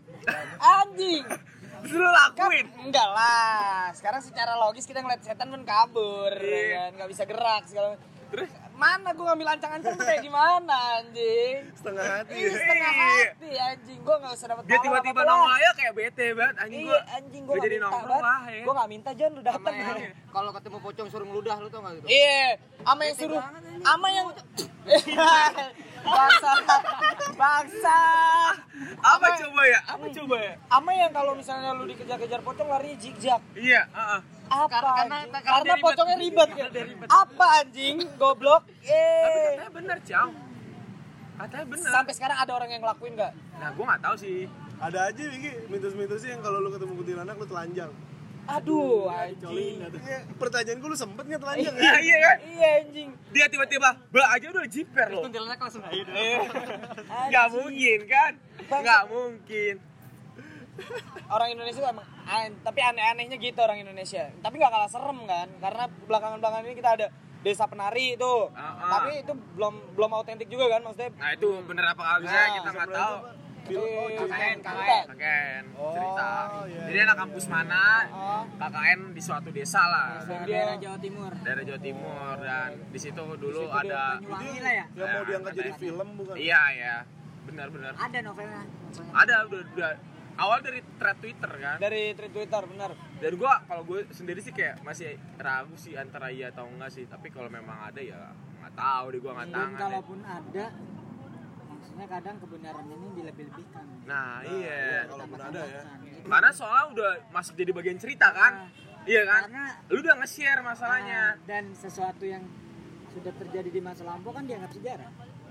Anjing! Terus lu kan lakuin enggak lah. Sekarang secara logis kita ngeliat setan pun kabur Iya. ya kan? Nggak bisa gerak segala terus mana gue ngambil ancang-ancang tuh kayak gimana anjing? Setengah hati. Iya setengah Iya. hati anjing. Gue nggak usah dapat dia tiba-tiba nongol aja kayak bete banget anjing iya gua anjing gue jadi minta nongkrong lah ya. Gue nggak minta John lu yang kalau ketemu pocong suruh ngeludah lu tau gak gitu? Iya, ama yang suruh, ama yang bangsa, bangsa, apa coba ya? Apa coba ya? Ama yang kalau misalnya lu dikejar-kejar pocong lari zigzag. iya heeh. Apa Karena- karena- karena Karena, dia ribet. pocongnya ribet. Apa anjing? Goblok. Tapi Eh. katanya bener, Ciao. Katanya bener. Sampai sekarang ada orang yang ngelakuin nggak? Nah, gue nggak tahu sih. Ada aja Wiki mitos-mitosnya yang kalau lu ketemu kuntilanak lu telanjang. Aduh, anjing. Iya, pertanyaan gue lu sempet nggak telanjang Iya, ya? iya kan? Iya anjing. Dia tiba-tiba, bah aja udah jiper loh. Kuntilanak langsung ayo deh. Gak mungkin kan? Gak mungkin. Orang Indonesia tuh emang an- tapi aneh-anehnya gitu orang Indonesia. Tapi nggak kalah serem kan? Karena belakangan-belakangan ini kita ada desa penari itu. Ah, ah. Tapi itu belum belum autentik juga kan maksudnya. Nah itu bener apa kagak Nah, kita nggak tahu. Film oh, Eh, KKN, cerita. Kakek cerita. iya, Jadi anak kampus mana? Oh. KKN di suatu desa lah. Dia- daerah Jawa Timur Daerah Jawa Timur dan di situ dulu situ ada lah ya yang mau diangkat jadi film bukan? Iya iya. Benar-benar. ada novelnya Ada udah, udah awal dari thread Twitter kan. Dari tweet Twitter benar. Dan gua kalau gue sendiri sih kayak masih ragu sih antara iya atau enggak sih. Tapi kalau memang ada ya nggak tahu deh gua nggak dan tangan. deh. kalaupun ada maksudnya kadang kebenarannya ini dilebih-lebihkan Nah, Nah, iya. kalaupun ada ya. Gitu. Karena soalnya udah masuk jadi bagian cerita kan. Iya kan? Karena- Lu udah nge-share masalahnya. Nah, dan sesuatu yang sudah terjadi di masa lampau kan dianggap sejarah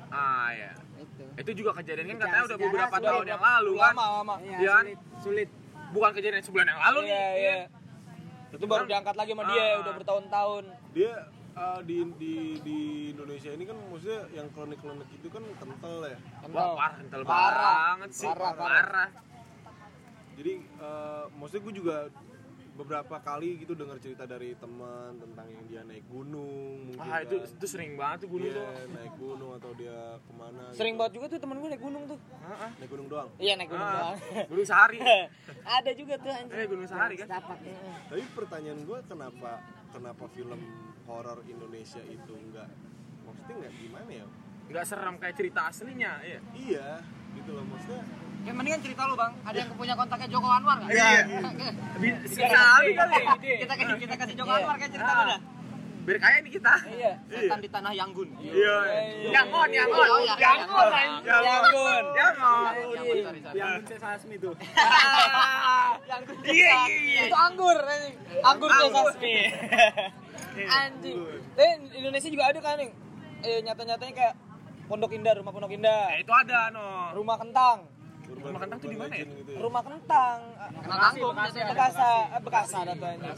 Ah, iya. Itu Itu juga kejadian kan katanya udah beberapa sudah tahun yang lalu kan. Lama lama. iya Iya kan? sulit sulit Bukan kejadian sebulan yang lalu nih. Iya, iya. Itu baru diangkat lagi sama dia Ah. udah bertahun-tahun. Dia uh, di, di di Indonesia ini kan maksudnya yang klinik-klinik itu kan kental ya. Wah, parah kental Parah. banget sih. Parah, Parah. parah. Jadi uh, maksudnya gue juga beberapa kali gitu dengar cerita dari teman tentang yang dia naik gunung mungkin Ah, itu kan. itu sering banget tuh gunung Iya, tuh. naik gunung atau dia ke mana Sering gitu. banget juga tuh temen gue naik gunung tuh. Heeh. naik gunung doang Iya naik gunung Ah, doang. Gunung Sahari. Ada juga tuh anjing. Eh, Gunung Sahari kan. setapak ya. tapi pertanyaan gue kenapa kenapa film horor Indonesia itu enggak maksudnya enggak gimana ya Enggak serem kayak cerita aslinya, iya. iya gitu loh maksudnya Ya mendingan cerita lu bang. Ada yang punya kontaknya Joko Anwar nggak? Iya. Sekali kali. Kita kasih kita kasih Joko Iya. Anwar kayak cerita Ah. mana? Biar kaya nih kita. Iya. Setan di tanah Yanggun. Iya. iya. Yangon, Yangon. Iya. Yangon, Yangon. Yangon. Yangon. Yanggun, sorry, sorry. yang sesasmi tuh Yanggun. Iya, iya, iya. Itu anggur. Anggur tuh Anggur. sasmi. anjing. Tapi Indonesia juga ada kan nih. Eh nyata-nyatanya kayak Pondok Indah, rumah Pondok Indah. Eh, itu ada no. Rumah kentang. Rumah kentang tuh di mana ya? gitu ya. Rumah kentang. Kenal tanggung. Bekasa, eh, Bekasa ada tuh anjing.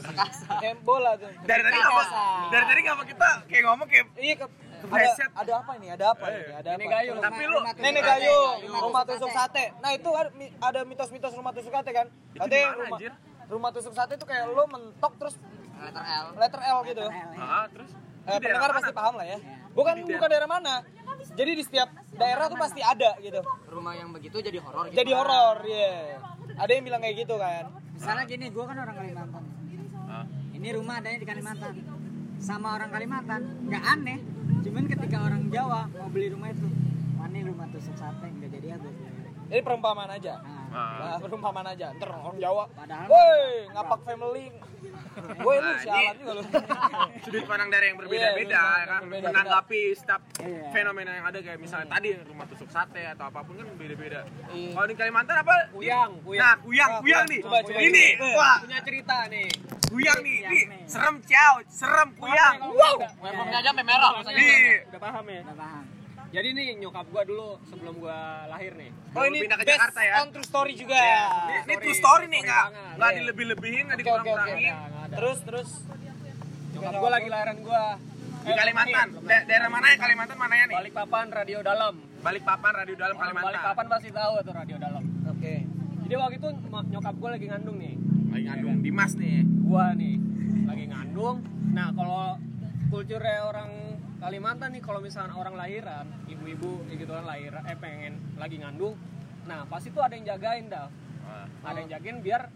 Kayak bola tuh. Dari tadi? Bekasa. Dari tadi ngapa kita kayak ngomong kayak Iya ke ada, ada apa ini? Ada apa ini? Ada apa? Nenek Gayung. tapi lu Nenek Gayung, rumah tusuk sate. Nah itu ada, mi- ada mitos-mitos rumah tusuk sate kan? Gimana, rumah, rumah tusuk sate itu kayak lo mentok terus Letter L. letter L gitu. Ah, terus Eh, pendengar pasti paham lah ya. Bukan Di bukan daerah mana. Jadi di setiap daerah tuh pasti ada gitu. Rumah yang begitu jadi horor. gitu. Jadi horor, iya. Ada yang bilang kayak gitu kan. misalnya gini gue kan orang Kalimantan ini rumah adanya di Kalimantan sama orang Kalimantan nggak aneh cuman ketika orang Jawa mau beli rumah itu mana rumah tusuk sate nggak jadi ya gue Jadi perumpamaan aja. nah, Ah. Nah, perumpamaan aja. Ntar orang Jawa. Padahal- Woi, ngapak family. Woi lu Nah, sialan ini- juga lu. sudut pandang dari yang berbeda-beda Iya, ya kan berbeda-beda. menanggapi setiap Iya. fenomena yang ada kayak misalnya tadi rumah tusuk sate atau apa pun kan beda-beda. Iya. Kalau di Kalimantan apa? Kuyang, kuyang. Nah, kuyang, Ah, kuyang kuyang. nih. Coba, coba, ini, coba. wah, Punya cerita nih. kuyang nih, nih. serem ciao, serem kuyang. Wow. Webnya aja sampai merah Udah paham ya? nggak paham Jadi nih nyokap gua dulu sebelum gua lahir nih. Oh ini pindah ke based Jakarta ya. on true story juga. Ini, ini Story, true story nih, story nggak nggak Iya. dilebih-lebihin, nggak oke. dikurang-kurangin. Nggak ada. Terus terus Nyokap gua lagi lahiran gua. Di Kalimantan, Da- daerah mana ya Kalimantan mananya nih? Balikpapan Radio Dalam. Balikpapan, radio dalam Kalimantan. Balikpapan pasti tahu tuh Radio Dalam. Oke. Jadi waktu itu nyokap gua lagi ngandung nih. Lagi ngandung Dimas nih. Gua nih lagi ngandung. Nah, kalau kulturnya orang Kalimantan nih kalau misalnya orang lahiran, ibu-ibu gitu kan lahiran eh pengen lagi ngandung. Nah, pasti tuh ada yang jagain dah. Wah. Ada yang jagain biar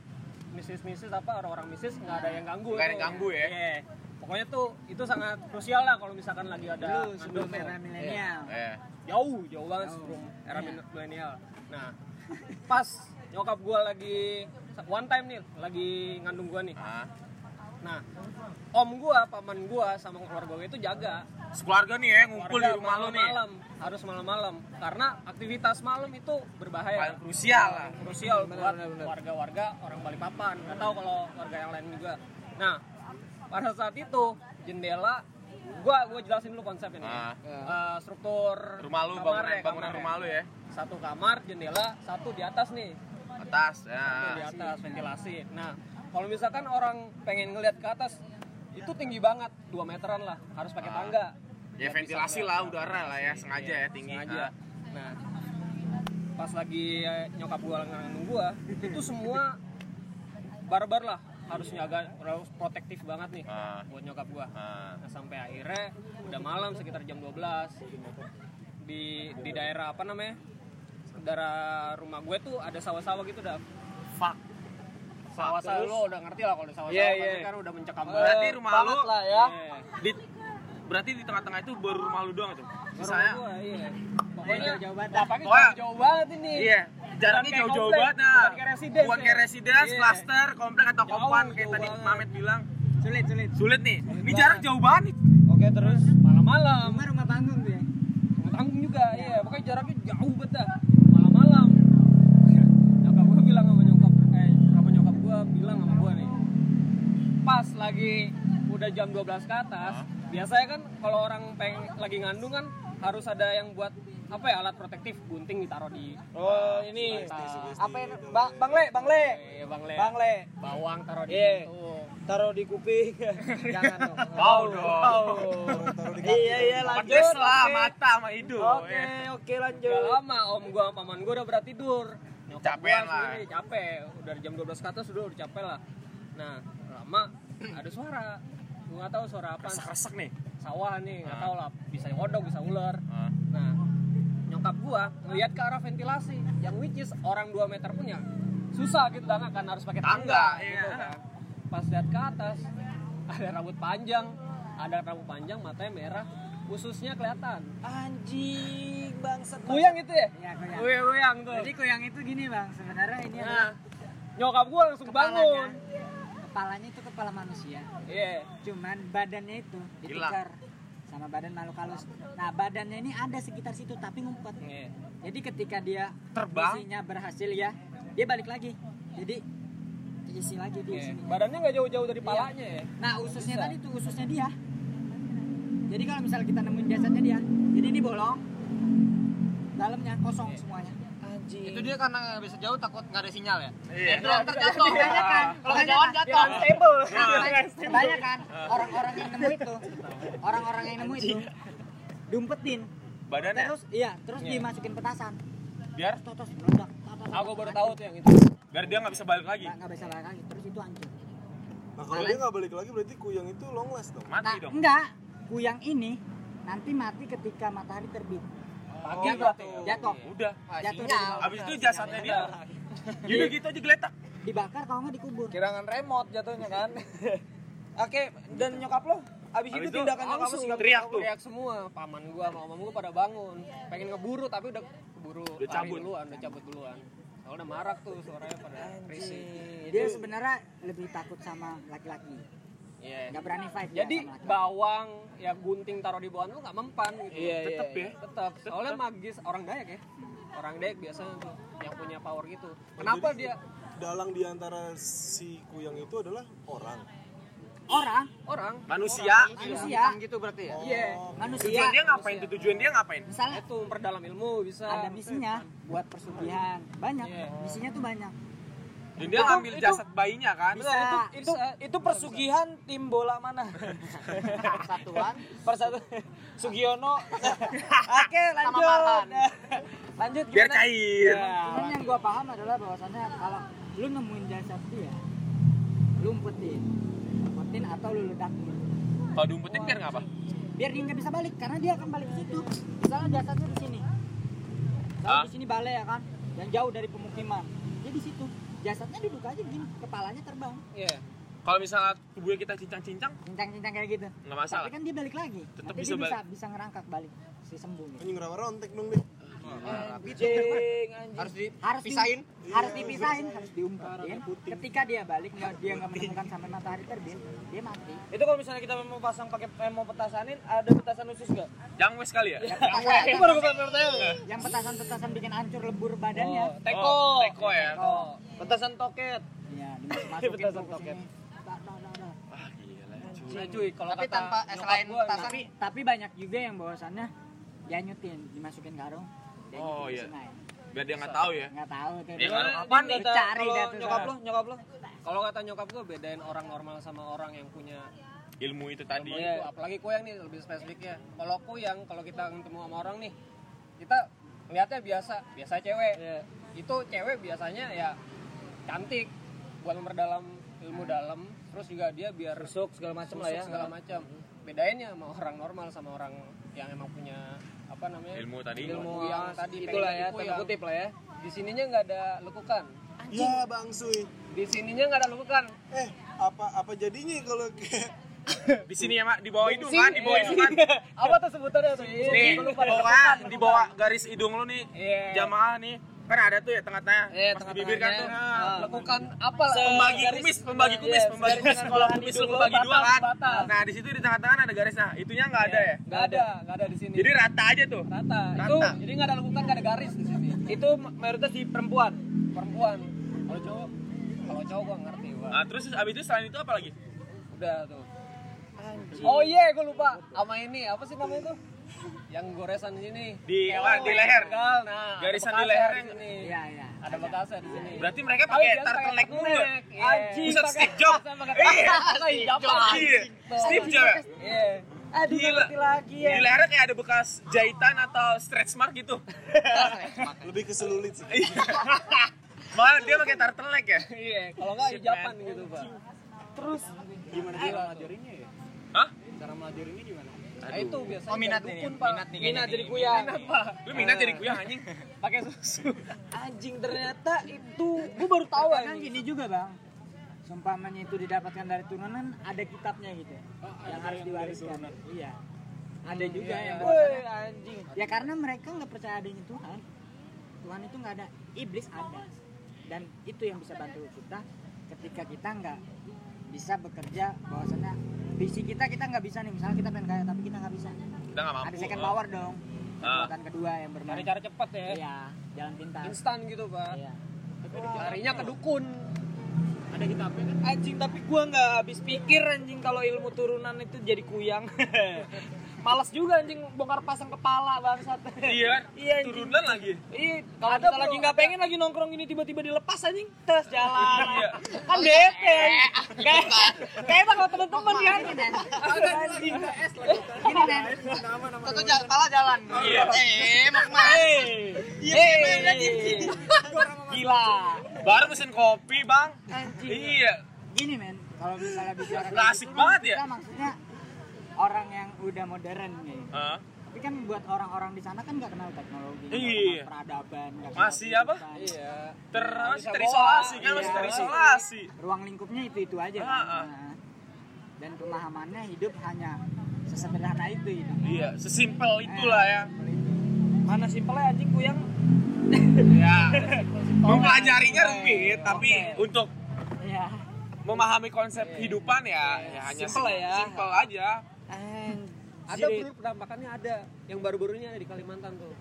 misis-misis apa orang-orang misis nggak ada yang ganggu. Nggak ada yang ganggu ya? Iya. Pokoknya tuh itu sangat krusial lah kalau misalkan lagi ada dulu ngandung sebelum tuh. era milenial Eh. jauh jauh banget Jauh. sebelum era Iya. milenial nah pas nyokap gua lagi one time nih lagi ngandung gua nih Ah. Nah om gua paman gua sama keluarga gua itu jaga Sekeluarga nih ya ngumpul di rumah lu nih. malam harus malam-malam karena aktivitas malam itu berbahaya Paling krusial lah. krusial buat warga-warga orang Balikpapan nggak tahu kalau warga yang lain juga nah pada saat itu jendela gua gua jelasin dulu konsep ini Ah. Eh, struktur Rumah lu, kamar bangunan, ya, bangunan kamar rumah lu ya. satu kamar jendela satu di atas nih Atas, satu di ya. atas ventilasi nah kalau misalkan orang pengen ngeliat ke atas itu tinggi banget 2 meteran lah harus pakai Ah. tangga Ya ventilasi lah, udara lah ya, sengaja ya tinggi. sengaja Ah. nah pas lagi eh, nyokap gua ngandung gua itu semua barbar lah harus jaga harus protektif banget nih Ah. buat nyokap gua Ah. Nah, sampai akhirnya udah malam sekitar jam 12 di di daerah apa namanya? Daerah rumah gue tuh ada sawah-sawah gitu dah. Fuck. Sawah-sawah lo udah ngerti lah kalau di sawah-sawah Iya, pasti iya. kan udah mencekam Berarti Eh, rumah banget lu lah ya. Iya. di berarti di tengah-tengah itu baru rumah lu doang tuh. Rumah Misalnya gua, iya. Pokoknya jauh-jauh banget. Pokoknya- jauh banget ini. Iya, jaraknya jauh-jauh banget nah. bukan kayak residence Bukan ya. kayak residence, Iya. cluster, komplek atau Jauh, kompan kayak jauh tadi banget. Mamet bilang. Sulit, sulit. Sulit nih. Ini banget. jarak jauh banget nih. Oke terus Malam-malam. Rumah rumah panggung tuh ya. Nggak tanggung juga, iya. Pokoknya jaraknya jauh banget dah. Lagi udah jam 12 ke atas, biasanya kan kalau orang pengen lagi ngandung kan harus ada yang buat apa ya alat protektif gunting ditaruh di Oh ini apa yang Bang Bang Le, Bang Le. eh, bang le Bang Le. bawang taruh di Iya. jantung. Taruh di kuping. Jangan dong. Mau dong. Oh. Iya iya lanjut. Lah, oke. mata sama hidung. Oke, ya. oke Udah lanjut. lama om gua sama paman gua udah berat tidur. Nyokap Capean gua lah. sendiri capek. Udah jam 12 ke atas udah udah capek lah. Nah, lama ada suara. Gua nggak tahu suara apa. Resek-resek nih. Sawah nih, nggak Ah. tahu lah. Bisa ngodok, bisa ular. Ah. Nah, nyokap gua ngeliat ke arah ventilasi yang which is orang 2 meter pun ya susah gitu kan kan harus pakai tangga, Tangga, gitu iya. kan. Pas lihat ke atas ada rambut panjang, ada rambut panjang matanya merah, ususnya kelihatan. Anjing bangsat. Kuyang itu ya? Iya, kuyang. Kuyang, kuyang tuh. Jadi kuyang itu gini bang, sebenarnya ini Nah, nyokap gua langsung kepalanya. bangun. Kepalanya itu kepala manusia. Iya. Cuman badannya itu ditukar sama badan makhluk halus. Nah badannya ini ada sekitar situ tapi ngumpet. Iya. Jadi ketika dia Terbang. berhasil ya, dia balik lagi. Jadi isi lagi di Iya. sini. Badannya nggak jauh-jauh dari palanya ya. Nah ususnya Bisa. tadi tuh ususnya dia. Jadi kalau misalnya kita nemuin jasadnya dia, jadi ini bolong, dalamnya kosong semuanya. Anjing. Itu dia karena nggak bisa jauh takut nggak ada sinyal ya. Iya. Drone terjatuh. Kebanyakan, Kalau kebanyakan. kejauhan jatuh. Unstable. Kebanyakan orang-orang yang nemu itu, orang-orang yang nemu itu, diumpetin. Badannya Terus iya, terus Iya. dimasukin petasan. biar Terus meledak. Aku baru tahu tuh yang itu. biar dia nggak bisa balik lagi. Nggak bisa lari lagi. Terus itu hancur. Nah kalau dia nggak balik lagi berarti kuyang itu long last dong. Mati Nah, dong. enggak. Kuyang ini nanti mati ketika matahari terbit. Pagi Jatuh, berarti. jatuh. Udah. Jatuh Abis itu jasadnya dia. Yaudah gitu aja geletak. dibakar kalau nggak dikubur. Kirangan remote jatuhnya kan. Oke, dan nyokap lo abis Abis itu itu tindakan nyokap lo sikap teriak tuh. teriak semua paman gua sama omam gua pada bangun pengen ngeburu tapi udah keburu Udah cabut. duluan udah cabut duluan soalnya udah marak tuh suaranya pada risih. Dia sebenarnya lebih takut sama laki-laki. Iya. Nggak berani fight jadi laki-laki. bawang ya gunting taruh di bawah lu nggak mempan gitu. Iya, Tetep iya, ya. tetap soalnya magis orang Dayak ya. Orang Dayak biasanya tuh yang punya power gitu. Kenapa Jadi, dia Dalang di antara si kuyang itu adalah orang. orang. Orang. Manusia. manusia. Hitam gitu berarti ya. iya. Manusia. Tujuan dia ngapain? Tuh? Tujuan dia ngapain? misalnya itu memperdalam ilmu bisa. ada misinya buat persugihan. Banyak. Iya. misinya tuh banyak Dan dia ngambil jasad bayinya kan? Bisa. Itu itu bisa. itu persugihan tim bola mana? Persatuan. Persatu Sugiono. Oke, lanjut. Lanjut Biar gimana? cair. Ya. cuman yang gua paham adalah bahwasannya kalau lu nemuin jasad dia lu umpetin umpetin atau lu ledakin Kalau diumpetin biar ngapa? biar dia nggak bisa balik karena dia akan balik ke situ misalnya jasadnya di sini Ah. kalau di sini balai ya kan yang jauh dari pemukiman jasadnya duduk aja gini kepalanya terbang iya Kalau misalnya tubuhnya kita cincang-cincang, cincang-cincang kayak gitu nggak masalah. tapi kan dia balik lagi Tetep nanti bisa dia bisa balik. bisa ngerangkak balik si sembuh gitu. Anjing rawa rontek dong deh. Anjing, anjing. Harus harus dipisahin. di, harus dipisahin harus diumpetin ketika dia balik nggak dia nggak menemukan sampai matahari terbit dia mati Itu kalau misalnya kita mau pasang pakai eh, mau petasanin, ada petasan khusus nggak? Jangan wes kali ya? Itu baru gue bertanya. yang petasan-petasan bikin hancur lebur badannya Oh, teko. Oh, teko ya. Petasan toket. Iya, dimasukin Petasan toket. sini. Dah, dah, dah, dah. Ah gila cuy. Nah, cuy, kalau Tapi kata tanpa eh, selain gua, petasan tapi tapi banyak juga yang bahwasannya dianyutin dimasukin karung Oh, iya. sungai. biar dia nggak tahu ya nggak tahu tuh Ya, apaan Din, nih? Cari kalau dah tuh nyokap lo, nyokap lo. kalau kata nyokap gue bedain orang normal sama orang yang punya ilmu itu tadi ilmu itu. apalagi kuyang nih lebih spesifiknya kalau kuyang kalau kita ketemu sama orang nih kita lihatnya biasa biasa cewek itu cewek biasanya ya cantik buat memperdalam ilmu dalam terus juga dia biar Rusuk segala macem lah ya. segala macam bedainnya sama orang normal sama orang yang emang punya apa namanya? Ilmu tadi. Ilmu yang tadi, itulah ya, tanda kutip lah ya. di sininya nggak ada lekukan. Ya Bang Suy. di sininya nggak ada lekukan. Eh, apa apa jadinya kalau kayak di sini ya mak. Di bawah hidung kan di bawah hidung kan apa tuh sebutannya tuh? Nih di bawah garis hidung lu nih. Iya. jamaah nih kan ada tuh ya tengah-tengah. Iya, pas di bibir kan tuh. Nah, lekukan apa? Lah pembagi garis- kumis pembagi iya, kumis pembagi garis kumis. Kalau kumis lu lu bagi dua. kan nah di situ di tengah-tengah ada garis nah itunya nggak ada ya? Nggak ada nggak ada di sini. Jadi rata aja tuh. Rata. Rata. itu jadi nggak ada lekukan nggak ada garis di sini. Itu mayoritas di perempuan. perempuan. Kalau cowok kalau cowok gua ngerti gua. Nah terus abis itu selain itu apa lagi? Udah tuh. Oh iya gua lupa. Sama ini apa sih namanya tuh yang goresan di sini Di- apa, di leher? Tegal, nah Garisan di leher yang- sini. iya iya ada bekasnya di sini berarti mereka Oh, pakai pakai turtleneck mulu ya? iya. Anjing, Buset, Steve Jobs. Iya. Steve Jobs. Iya, Steve Jobs ya? Iya. Aduh, Gila. lagi ya. Di lehernya kayak ada bekas jahitan atau stretch mark gitu. lebih ke selulit sih. Iya. Malah dia pakai turtleneck ya? Iya, kalau nggak Shit, hijapan gitu, Pak. Terus Gimana cara melajarinya ya? Hah? Cara melajarinya gimana? Nah, itu biasanya Oh, minat dukun, Pak. minat nih minat jadi nih. kuyang. Minat, Pak. Lu minat jadi kuyang anjing? Pakai susu. Anjing ternyata itu gua baru tahu kan gini juga bang sumpamanya itu didapatkan dari turunan ada kitabnya gitu yang harus diwariskan iya ada juga yang Woi, bahwasannya anjing. ya karena mereka nggak percaya adanya Tuhan Tuhan itu nggak ada iblis ada dan itu yang bisa bantu kita ketika kita nggak bisa bekerja bahwasannya visi kita kita nggak bisa nih misalnya kita pengen kaya tapi kita nggak bisa Kita nggak mampu. ada second power dong Ah. kekuatan kedua yang bermain Cari cara cepat ya. iya jalan pintas Instan gitu, Pak. iya Larinya ke dukun. Ada kitabnya kan? Anjing tapi gua nggak habis pikir anjing kalau ilmu turunan itu jadi kuyang. Males juga anjing bongkar pasang kepala bangsat. Iya kan? Iya anjing. Turunan lagi. Iya, kalau kita bro, lagi nggak pengen lagi nongkrong ini tiba-tiba dilepas anjing, tes jalan. Iya. kan bete anjing. Kayak kayak sama temen-temen kan. Anjing. gini men Toto jalan, pala jalan. Iya. Eh, mau ke mana? Iya, hey. Gila. Baru mesin kopi, Bang. Anjing. Iya. gini men kalau misalnya bicara asik gitu, banget ya? maksudnya orang yang udah modern nih Hah? tapi kan buat orang-orang di sana kan nggak kenal teknologi nggak Iya. kenal peradaban nggak kenal Masih apa? Iya. Ter Bisa terisolasi kan masih Iya. terisolasi. ruang lingkupnya itu itu aja kan? Ah. Nah, dan pemahamannya hidup hanya sesederhana itu hidup Iya, sesimpel itulah ya. Mana simpelnya anjing kuyang? Ya. Mempelajarinya rumit, tapi untuk ya memahami konsep kehidupan ya, ya hanya Simpel lah ya. Simpel aja. Ada bro penampakannya ada. Yang baru-barunya ada di Kalimantan tuh.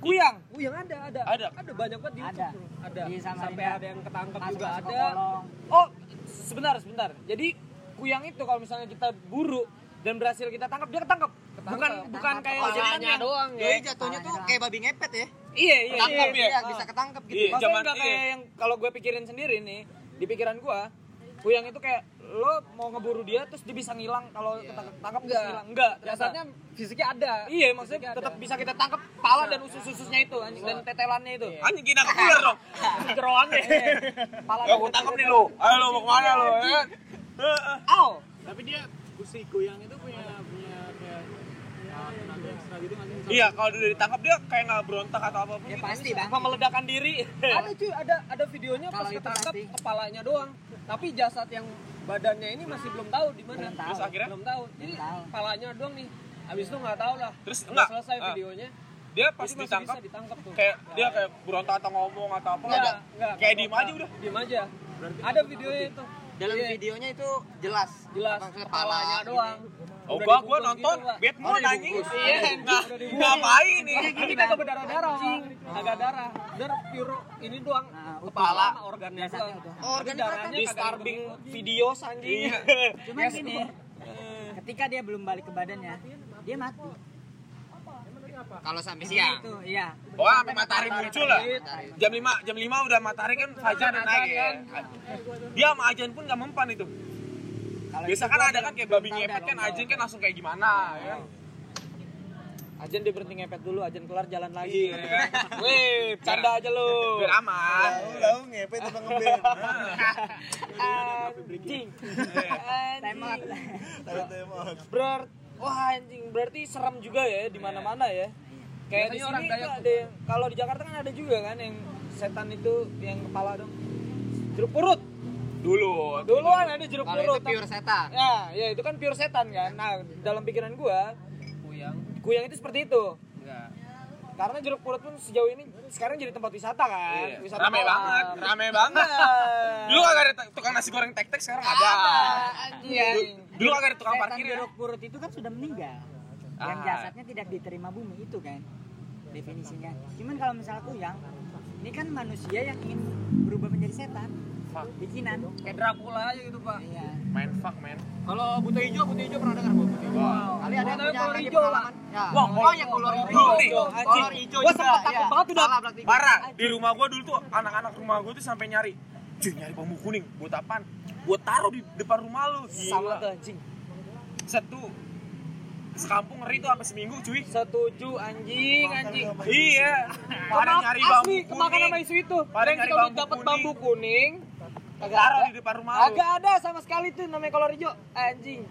Kuyang. Oh, yang ada, ada. Ada. Ada banyak banget di Ada. YouTube, bro. Ada. Di Samarinda. Sampai ada yang ketangkep juga ada. kolong Oh, sebentar, sebentar. Jadi kuyang itu kalau misalnya kita buru dan berhasil kita tangkap, dia ketangkap. Bukan bukan kayak jangan yang- doang ya. Jadi jatuhnya tuh kayak babi ngepet ya. Iya, iya. Ketangkep iya. ya, bisa ketangkep gitu. Iya, Maksudnya zaman nggak kayak iya. yang kalau gue pikirin sendiri nih, di pikiran gue, kuyang itu kayak lo mau ngeburu dia terus dia bisa ngilang kalau ketangkap tangkap terus Enggak. ngilang. Enggak. Jasadnya fisiknya ada. Iya, maksudnya Fisiknya tetap ada. bisa kita tangkap pala dan usus-ususnya itu anjing dan tetelannya itu. Anjing kena kepuler dong. Jeroannya. Pala Ya gua tangkap nih lo. Ayo lo mau ke mana lo? ya? Heeh. Aw. Tapi dia si kuyang itu punya punya kayak tenaga ekstra gitu Iya, kalau dia ditangkap dia kayak nggak berontak atau apa pun. ya gitu. pasti bang Apa meledakan diri? Ada cuy, ada ada videonya pas Kalau ketangkap kepalanya doang. Tapi jasad yang badannya ini masih belum tahu di mana. Belum tahu. Terus akhirnya Belum tahu. Jadi tahu. kepalanya doang nih. Habis itu nggak tahu lah. Terus enggak, selesai ah. videonya. dia pas Jadi masih ditangkap bisa ditangkap tuh. kayak dia kayak berontak atau ngomong atau apa Enggak, enggak. Kayak diem aja udah. Diem aja. Ada videonya itu. Dalam Iya, videonya itu jelas. jelas kepalanya pala doang. Oh, gua gua nonton gitu, Pak. bad mood Udah anjing. Iya, nah, ngapain nih? Ini kagak berdarah-darah. Kagak darah. Dar pure ini doang. Nah. Kepala organnya doang. Oh, organ darahnya Di Starving videos anjing. cuma Yes, gini ketika dia belum balik ke badannya dia mati Kalau sampai siang. itu iya Oh, sampai matahari muncul lah. Jam 5, jam 5 udah matahari kan fajar naik ya. Dia sama ajan pun gak mempan itu. Biasa kan ada kan kayak babi ngepet kan ajan kan langsung kayak gimana ya kan. Ajan dia berhenti ngepet dulu, ajan kelar jalan lagi. Iya. Weh, canda aja lu. Biar aman. Tahu ngepet tukang ngeband. Anjing. Time out. Tahu time out. Berarti wah anjing, berarti serem juga ya di mana-mana ya. Kayak di sini tuh. ada yang kalau di Jakarta kan ada juga kan yang setan itu yang kepala dong. Jeruk purut. Dulu. Dulu kan ada jeruk Kalau purut. itu pure setan. Ya, ya itu kan pure setan kan. Nah, dalam pikiran gua, Kuyang. kuyang itu seperti itu. Enggak. Karena jeruk purut pun sejauh ini sekarang jadi tempat wisata kan. Iya. Wisata Rame malam. banget, rame banget. Dulu kagak ada tukang nasi goreng tek-tek sekarang ada. Anjing. Dulu kagak ada tukang setan parkir ya. jeruk purut itu kan sudah meninggal yang Ah. jasadnya tidak diterima bumi itu kan definisinya cuman kalau misalnya kuyang ini kan manusia yang ingin berubah menjadi setan Fuck. bikinan Kayak Dracula aja gitu, Pak. iya Main fuck man. Kalau buta hijau, buta hijau pernah dengar buta hijau? Kali ada yang punya lagi hijau, pengalaman? Ya. Wah, oh ya kolor hijau. Nih. Kolor hijau Gua sempet takut ya. banget udah. Salah berarti. Parah, di rumah gua dulu tuh anak-anak rumah gua tuh sampai nyari cuy nyari bambu kuning buat apaan? Buat taruh di depan rumah lu. Sama tuh anjing. Satu sekampung ngeri tuh sampai seminggu cuy. Setuju anjing, anjing. Iya. Pada nyari asli, bambu kemakan sama kuning. isu itu. Pada nyari kita udah bambu dapat kuning. bambu kuning. Kagak ada. di depan rumah lu. Agak ada sama sekali tuh namanya kolor hijau. Anjing.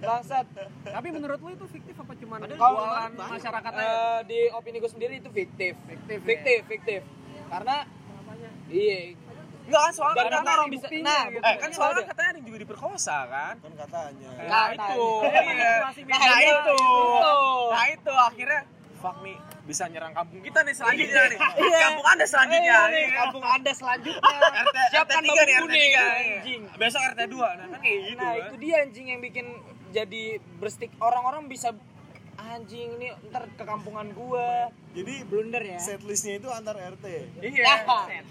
Bangsat. Tapi menurut lu itu fiktif apa cuman jualan masyarakat aja? eh, di opini gue sendiri itu fiktif. Fiktif, fiktif, fiktif. Karena iya, Enggak kan soalnya dari kan orang bisa nah, Eh kan buktinya soalnya ada. katanya ada yang juga diperkosa kan? Kan katanya. Nah, Nah, itu. nah, nah, Nah, iya, itu. itu. Nah, itu akhirnya fuck nih bisa nyerang kampung kita nih selanjutnya nih. Iya. Kampung Anda selanjutnya Iya, nih. kampung Anda selanjutnya. RT Siapkan RT 3 bambu nih, RT kuning, 3. anjing. Besok RT 2. Nah, kan kayak gitu. Nah kan. itu dia anjing yang bikin jadi berstik orang-orang bisa anjing ini ntar ke kampungan gua. Jadi blunder ya setlistnya itu antar RT. Iya.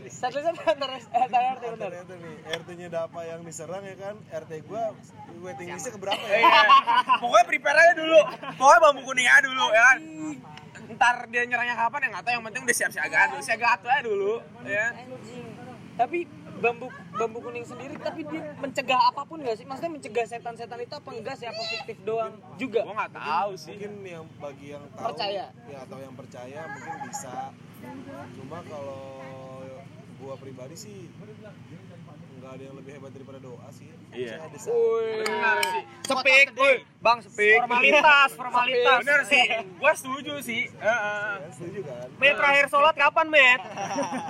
Setlistnya antar antar RT. Antar RT nih. RT-nya Dapa yang diserang ya kan. RT gua waiting listnya keberapa ya? Iya. Pokoknya prepare aja dulu. Pokoknya bambu kuning aja dulu ya kan. Ntar dia nyerangnya kapan ya nggak tahu yang penting udah siap-siaga dulu. Siaga aja dulu ya. Anjing. Tapi bambu bambu kuning sendiri tapi dia mencegah apa pun gak sih? Maksudnya mencegah setan-setan itu apa enggak sih? Apa fiktif doang juga? Gua nggak tahu sih. Mungkin yang bagi yang tahu Percaya. ya atau yang percaya mungkin bisa. Cuma kalau gua pribadi sih nggak ada yang lebih hebat daripada doa sih. Iya. Woi. Benar sih. Sepik, woi. Bang sepik. Formalitas, formalitas. Bener sih. Gua setuju sih. Heeh. setuju kan? Met terakhir sholat kapan, Met?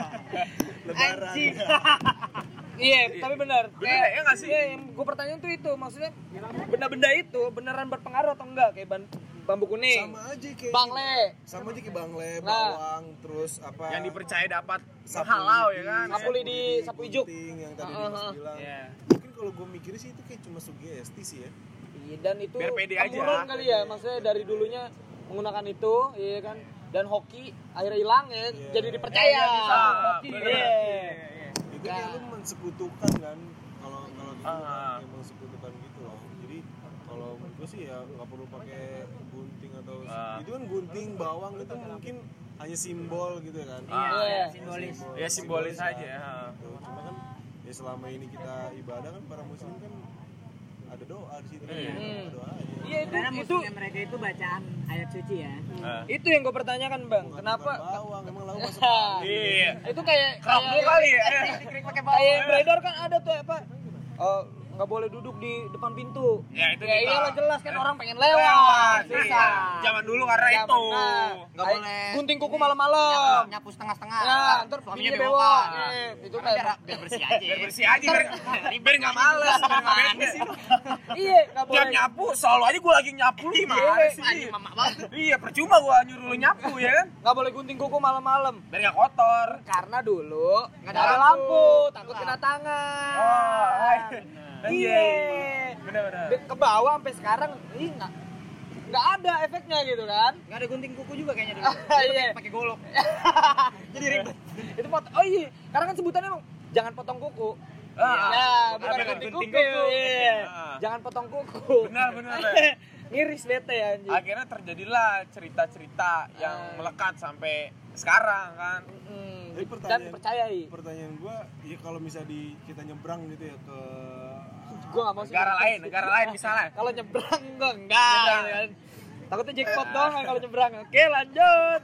Lebaran. Iya, tapi benar. Bener ya nggak sih? Iya, yang gue pertanyaan tuh itu maksudnya benda-benda itu beneran berpengaruh atau enggak kayak ban- bambu kuning, Sama aja kayak bangle, sama aja kayak bangle, Nah. bawang, terus apa Yang dipercaya dapat sapu halau ya kan. Sapu lidi, sapu ijuk. yang tadi Dimas heeh. bilang. Iya. Mungkin kalau gue mikirnya sih itu kayak cuma sugesti sih ya. Iya, dan itu Biar pede aja. kali ya, maksudnya dari dulunya menggunakan itu, iya kan. Dan hoki akhirnya hilang ya, Iya. jadi dipercaya. Iya, bisa. Hoki. Bener. Iya. Itu kayak lu mensekutukan kan kalau kalau gitu kan, emang sekutukan gitu loh. Jadi kalau menurut gue sih ya nggak perlu pakai atau Ah. itu kan gunting bawang itu mungkin hanya simbol gitu kan. Ah, iya, simbolis. Ya simbolis aja ya. Gitu. Cuma kan ya selama ini kita ibadah kan para muslim kan ada doa di situ. Iya. Ada doa aja. Iya itu karena itu mereka itu bacaan ayat suci ya Ah. itu yang gue pertanyakan bang, Bukan- kenapa? bukan bawang emang lauk masuk Iya. itu kayak Kerap kayak- kali ya. kayak yang beredar kan ada tuh apa? Eh, nggak boleh duduk di depan pintu. Ya itu Ya kita. iyalah jelas kan orang pengen Lewat. lewat. Iya. Susah. Zaman dulu karena Zaman, itu. nah, Nggak ay- boleh. Gunting kuku malam-malam. Nyapu, nyapu setengah-setengah. Ya, Ntar ntar suaminya bininya bewokan. bewok. Eh, Itu Karena biar, biar bersih aja. Biar bersih aja biar biar nggak males, biar nggak bete sih. iya nggak Tiap boleh. nyapu selalu aja gue lagi nyapu nih mana sih? Anjing mama banget. Iya percuma gue nyuruh lu nyapu ya kan? Nggak boleh gunting kuku malam-malam. Biar nggak kotor. Karena dulu nggak ada lampu, takut kena tangan. Oh, Iya. Benar-benar. Ke bawah sampai sekarang, ih nggak nggak ada efeknya gitu kan. Nggak ada gunting kuku juga kayaknya dulu. Iya. Pakai golok. Jadi ribet. Itu pot. Oh iya, karena kan sebutannya emang jangan potong kuku. Ah, Ya, bukan gunting kuku. kuku. Iya. Ah. Jangan potong kuku. Benar, benar, Be. Ngiris bete anjing. akhirnya terjadilah cerita-cerita yang Ah. melekat sampai sekarang kan Mm, Jadi Dan pertanyaan- dipercayai. Pertanyaan gua, ya kalau bisa di kita nyebrang gitu ya ke Gua gak mau sih. negara lain negara lain misalnya Kalau nyebrang gua enggak Nyebrang. gitu kan. Takutnya jackpot doang kan kalau nyebrang. Oke, lanjut.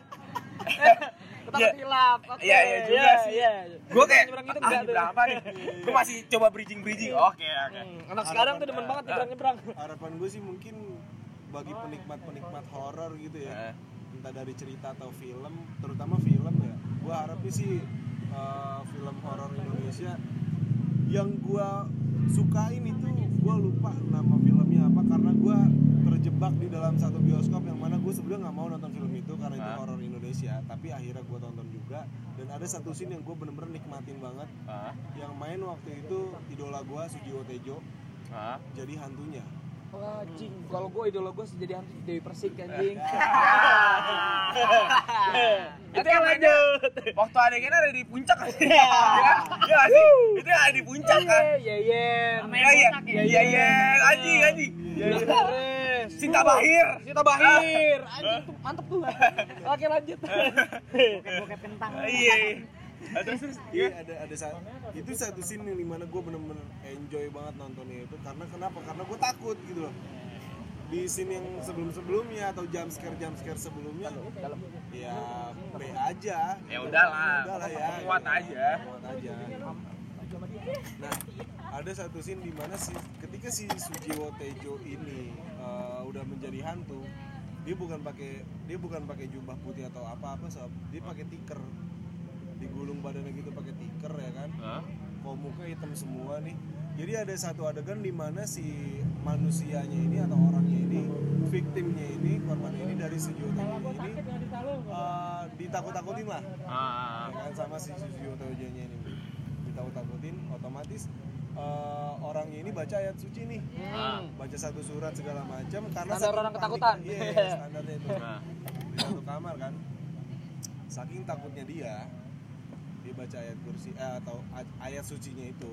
Kita Iya. hilap. Oke. Iya, iya juga iya, sih. Iya. gue kayak nyebrang itu ah, enggak tuh. berapa nih gue masih coba bridging bridging oke oke Hmm, Anak sekarang tuh demen banget nyebrang-nyebrang. harapan gue sih mungkin bagi penikmat-penikmat horor gitu ya Eh. entah dari cerita atau film terutama film ya gue harapnya sih uh, film horor Indonesia yang gue sukain itu gue lupa nama filmnya apa karena gue terjebak di dalam satu bioskop yang mana gue sebenarnya nggak mau nonton film itu karena itu horor Indonesia. Tapi akhirnya gue tonton juga dan ada satu scene yang gue bener-bener nikmatin banget. Yang main waktu itu idola gue Sujiwo Tejo. Jadi hantunya Wah, anjing. Kalau gua idola gua jadi hantu Dewi Persik anjing. itu Oke, yang lanjut. waktu adegan ada di puncak kan ya ya sih itu yang ada di puncak kan Iya, iya. iya iya iya iya anjing anjing. Sinta Bahir Sita Bahir. Anjing tuh mantep tuh. Oke, lanjut. bokep kentang iya terus terus Iya. ada ada sa- itu satu scene yang di mana gue bener-bener enjoy banget nontonnya itu. Karena kenapa? Karena gue takut gitu loh. Di scene yang sebelum sebelumnya atau jam scare jam scare sebelumnya ya B aja. Ya udahlah udahlah ya. kuat aja. Kuat aja. Nah ada satu scene di mana si ketika si Sujiwo Tejo ini uh, udah menjadi hantu dia bukan pakai dia bukan pakai jubah putih atau apa-apa sob dia pakai tiker digulung badannya gitu pakai tiker ya kan? Hah? kok muka hitam semua nih? Jadi ada satu adegan di mana si manusianya ini atau orangnya ini victimnya ini korbannya ini dari Sujiwo Tejo ini uh, ditakut-takutin lah. Ah ya kan sama si Sujiwo Tejonya ini. Ditakut-takutin otomatis uh, orangnya ini baca ayat suci nih. Ah. baca satu surat segala macam karena Standar orang panik- ketakutan. iya standarnya itu. Nah. di satu kamar kan. Saking takutnya dia dia baca ayat kursi eh, atau ayat sucinya itu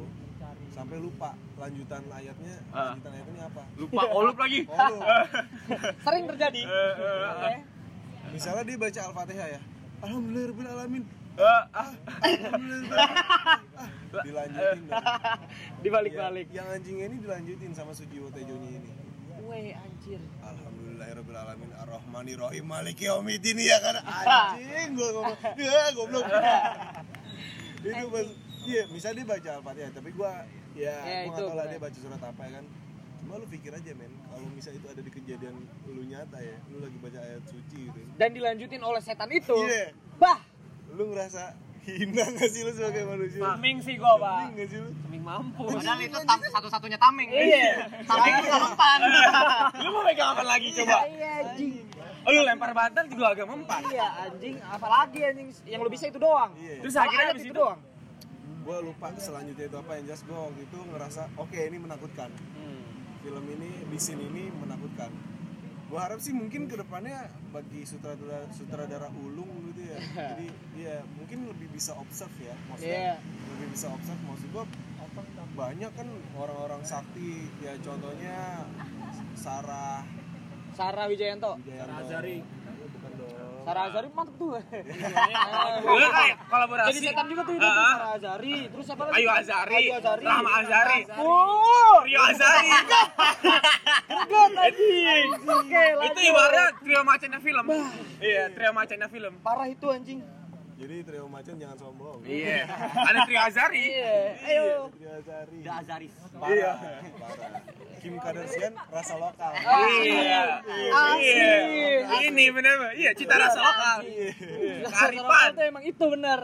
sampai lupa lanjutan ayatnya Ah. lanjutan ayatnya apa? Lupa olup lagi. Oh lu. Sering terjadi. Eh, eh, Oke. misalnya dia baca al-fatihah ya. Alhamdulillah alamin eh, ah, dilanjutin dong. Dibalik-balik. yang, yang anjingnya ini dilanjutin sama Sujiwo Tejonya ini. Weh, anjir. Alhamdulillahirabbil alamin arrahmanir rahim maliki yaumiddin. Ya kan? Anjing gua ngomong. Ya goblok itu pas iya misalnya dia baca al-fatihah tapi gua ya, Ya, gua itu nggak tahu lah dia baca surat apa ya kan. Cuma lu pikir aja men kalau misalnya itu ada di kejadian lu nyata ya lu lagi baca ayat suci gitu. Dan dilanjutin oleh setan itu. iya. Bah, lu ngerasa hina gak sih lu sebagai manusia taming sih gua, Pak. Hina gak sih lu Taming mampu. Padahal itu tam- satu-satunya tameng. Iya. Tameng itu mempan. lu mau megang apa lagi coba Iya, anjing. oh, lu lempar bantal juga agak mempan Iya, anjing. Apalagi anjing yang lu bisa itu doang. iya terus akhirnya habis itu doang. gua lupa selanjutnya itu apa yang jelas gua waktu itu ngerasa oke ini menakutkan film ini di scene ini menakutkan gua harap sih mungkin ke depannya bagi sutradara sutradara ulung gitu ya. Jadi ya mungkin lebih bisa observe ya maksudnya. Lebih bisa observe maksud gua banyak kan orang-orang sakti. Ya contohnya Sarah. Sarah Wijayanto. Wijayanto Azari. bukan dong Sarah Azari mantep tuh. Lu kayak kolaborasi Jadi setan juga tuh itu Ah, ah. Sarah Azari. Terus apa lagi? Ayu Azari. Rahma Azari, Oh, Rio Azari. greget anjing. Oke, itu ibaratnya trio macannya film. Iya, trio macannya film. Parah itu anjing. jadi trio macan jangan sombong Iya. Ada trio Azari. Iya. Ayo. trio Azari Udah Azaris. parah parah Kim Kardashian rasa lokal Iya. Iya. Ini benar. Iya, cita rasa lokal. Kearifan. Itu emang itu bener.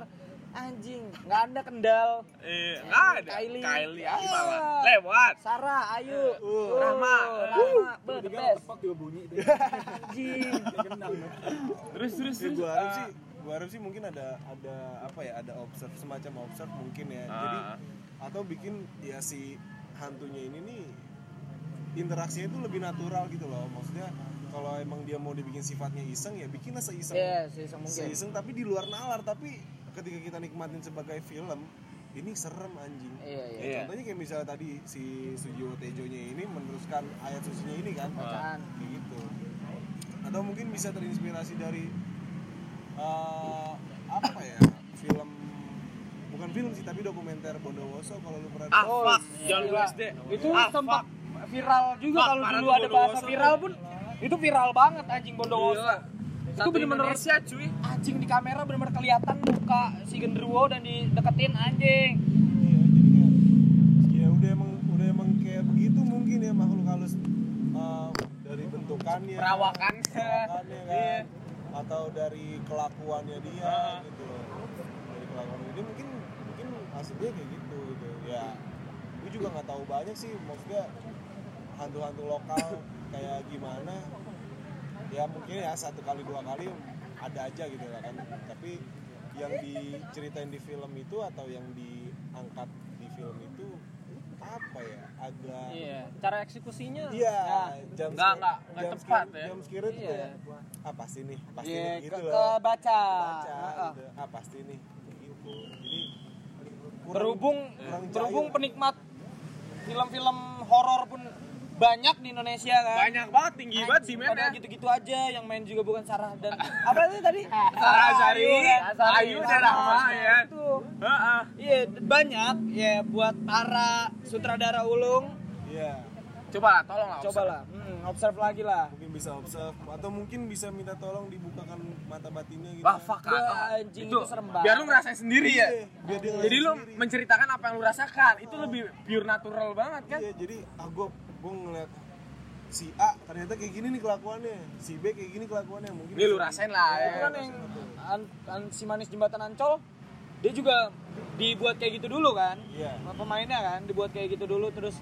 Anjing, nggak ada kendal. Iya, nggak ada. Kylie. Kylie apa Iya. lah. Lewat. Sarah, Ayu, Uh, Rahma. Rahma, be, the best. Anjing. Terus terus Ya, terus. gua harap sih gua harap sih mungkin ada ada apa ya ada observe semacam observe mungkin ya jadi Ah. atau bikin ya si hantunya ini nih interaksinya itu lebih natural gitu loh maksudnya kalau emang dia mau dibikin sifatnya iseng ya bikinlah seiseng Iya, sih mungkin. seiseng tapi di luar nalar tapi ketika kita nikmatin sebagai film ini serem anjing Iya, iya. Iya. contohnya kayak misalnya tadi si Sujiwo Tejonya ini meneruskan ayat sucinya ini kan Bacaan. gitu atau mungkin bisa terinspirasi dari eh, apa ya film bukan film sih tapi dokumenter Bondowoso kalau lu pernah Ah, Oh, fuck. iya. Jangan lu SD. itu Ah, sempat viral juga kalau dulu ada bahasa viral pun itu viral banget anjing Bondowoso Gila. itu bener-bener Indonesia cuy. anjing di kamera bener-bener kelihatan muka si genderuwo dan dideketin anjing Iya, jadi kayak ya udah emang udah emang kayak begitu mungkin ya makhluk halus eh, dari bentukannya Perawakannya. perawakannya kan Iya. atau dari kelakuannya dia Ah. gitu dari kelakuannya dia mungkin mungkin aslinya kayak gitu gitu ya gue juga nggak tahu banyak sih maksudnya hantu-hantu lokal kayak gimana ya mungkin ya satu kali dua kali ada aja gitu lah kan tapi yang diceritain di film itu atau yang diangkat di film itu apa ya agak Iya, cara eksekusinya Iya, jam Nggak, nggak, nggak jam tepat ya. Jam itu Iya. kayak ah pasti nih, pasti Iya, nih ke, gitu ke loh. baca, Baca Heeh. gitu. Ah pasti nih gitu. Jadi kurang- berhubung kurang berhubung penikmat film-film horor pun banyak di Indonesia kan Banyak banget tinggi banget sih men ya. gitu-gitu aja yang main juga bukan Sarah dan apa itu tadi Sarah Azhari, kan? Ayu dan Rahma ya. itu Heeh. iya banyak ya buat para sutradara ulung Iya. Coba lah, tolong lah. coba lah hmm, observe lagi lah Mungkin bisa observe atau mungkin bisa minta tolong dibukakan mata batinnya gitu. Wah, fuck. Wah, ah. anjing, itu serem banget. Biar lu ngerasain sendiri ya. Iya, biar dia Jadi lu sendiri. menceritakan apa yang lu rasakan. Itu lebih pure natural banget kan. Iya, jadi ah gua ngeliat si A ternyata kayak gini nih kelakuannya, si B kayak gini kelakuannya mungkin. Ini lu rasain lah itu ya. kan yang an- an- si manis jembatan ancol dia juga dibuat kayak gitu dulu kan Iya. pemainnya kan dibuat kayak gitu dulu terus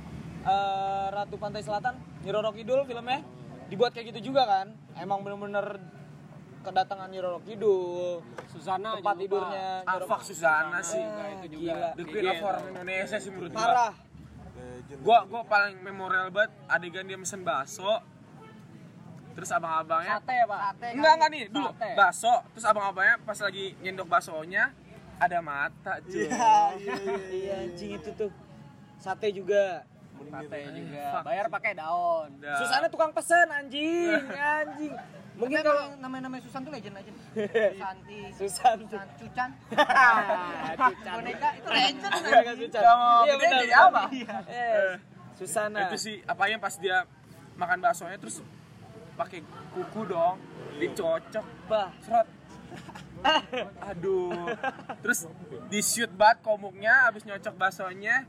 eh, Ratu Pantai Selatan Nyiroro Kidul filmnya dibuat kayak gitu juga kan emang bener-bener kedatangan Nyiroro Kidul Susana tempat tidurnya fuck Susana sih. Ah, itu juga. gila The Queen of Horror Indonesia sih menurut gua. parah. Gua gua paling memorial banget adegan dia mesen bakso. Terus abang-abangnya Sate, Pak. Enggak enggak nih, dulu Sate. bakso, terus abang-abangnya pas lagi nyendok baksonya ada mata, cuy. Iya, iya, iya. iya anjing itu tuh sate juga Sate juga. Fuck. Bayar pakai daun. Udah. Susana tukang pesen anjing anjing mungkin kalau namanya-namanya Susan tuh legend legend. Santi, Susan Susan, Cucan. Cucan. Boneka itu legend. Boneka. Sama Iya gede benar. jadi apa? Eh, Susana. Itu sih apanya pas dia makan baksonya terus pakai kuku dong, dicocok, Bah. serot. Aduh. Terus di shoot banget komuknya habis nyocok baksonya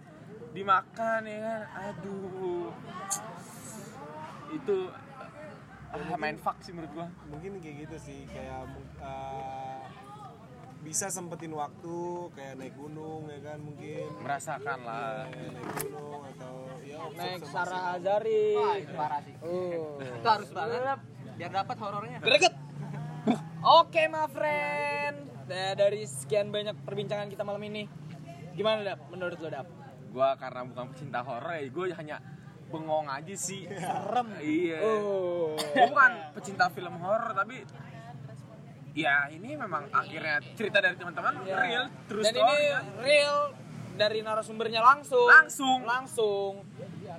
dimakan ya kan. Aduh. Itu ah, main fuck sih menurut gua. mungkin kayak gitu sih kayak uh, bisa sempetin waktu kayak naik gunung ya kan mungkin Merasakan lah. Ya, naik gunung atau ya Naik Sarah Azari. Wah, itu parah sih. Oh. Itu harus banget biar dapat horornya. Greget. Oke, my friend. Nah, dari sekian banyak perbincangan kita malam ini, gimana Dap? Menurut lo Dap? Gua karena bukan pecinta horor ya, gua hanya bengong aja sih. Serem. Iya. Oh. Gue bukan pecinta film horor tapi ya ini memang akhirnya cerita dari teman-teman Ya. real true Dan story ini kan. real dari narasumbernya langsung. Langsung. Langsung.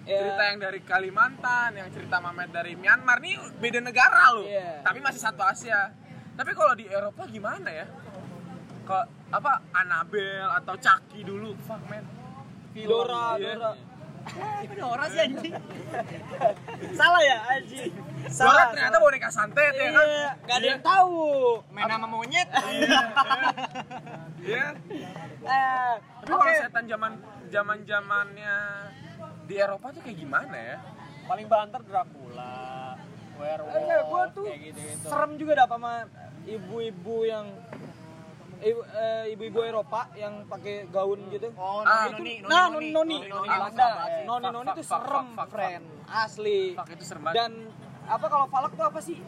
Ya. cerita yang dari Kalimantan yang cerita Mamet dari Myanmar nih beda negara loh Iya. tapi masih satu Asia tapi kalau di Eropa gimana ya kalau apa Annabelle atau Chucky dulu fuck man Dora, Iya. Dora. Dora sih anjing. Salah ya, anjing. Dora Salah. ternyata boneka santet ya kan Iya, gak ada yang tahu. Main sama monyet. Iya. Eh, Tapi kalau setan zaman zaman zamannya di Eropa tuh kayak gimana ya? Paling banter Dracula. Werewolf. Enggak, gua tuh kayak gitu-gitu. serem juga dah sama ibu-ibu yang eh, ibu-ibu Eropa yang pakai gaun gitu. Oh, Ah, noni, noni, nah, noni, noni, noni, noni, Belanda. noni. Noni, noni itu serem, friend. Asli. Fuck itu serem. Dan apa kalau falak tuh apa sih?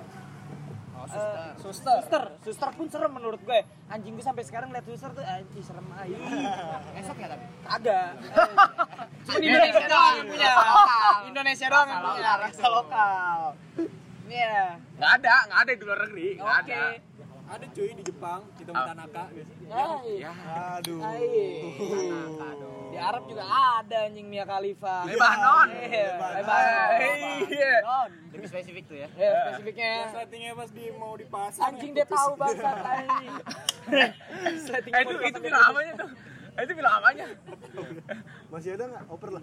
Oh, Eh, suster. suster. suster, suster pun serem menurut gue. Anjing gue sampai sekarang lihat suster tuh anjing serem aja. Esok ya tapi. Kagak. Cuma di Indonesia doang yang punya. Indonesia doang yang punya rasa lokal. Iya. Nggak ada, nggak ada di luar negeri, nggak Oke. ada. Ada cuy di Jepang, kita Ah. Tanaka. Hai. Ya. Aduh. Hai. Di Arab juga ada anjing Mia Khalifa. Lebanon. Iya, Lebanon. Iya. Lebih spesifik tuh ya. Ya, spesifiknya. Settingnya pas di mau dipasang. Anjing dia tahu bangsat anjing. Setting Eh itu itu film apanya tuh? Eh, Itu film apanya? Masih ada nggak? Oper lah.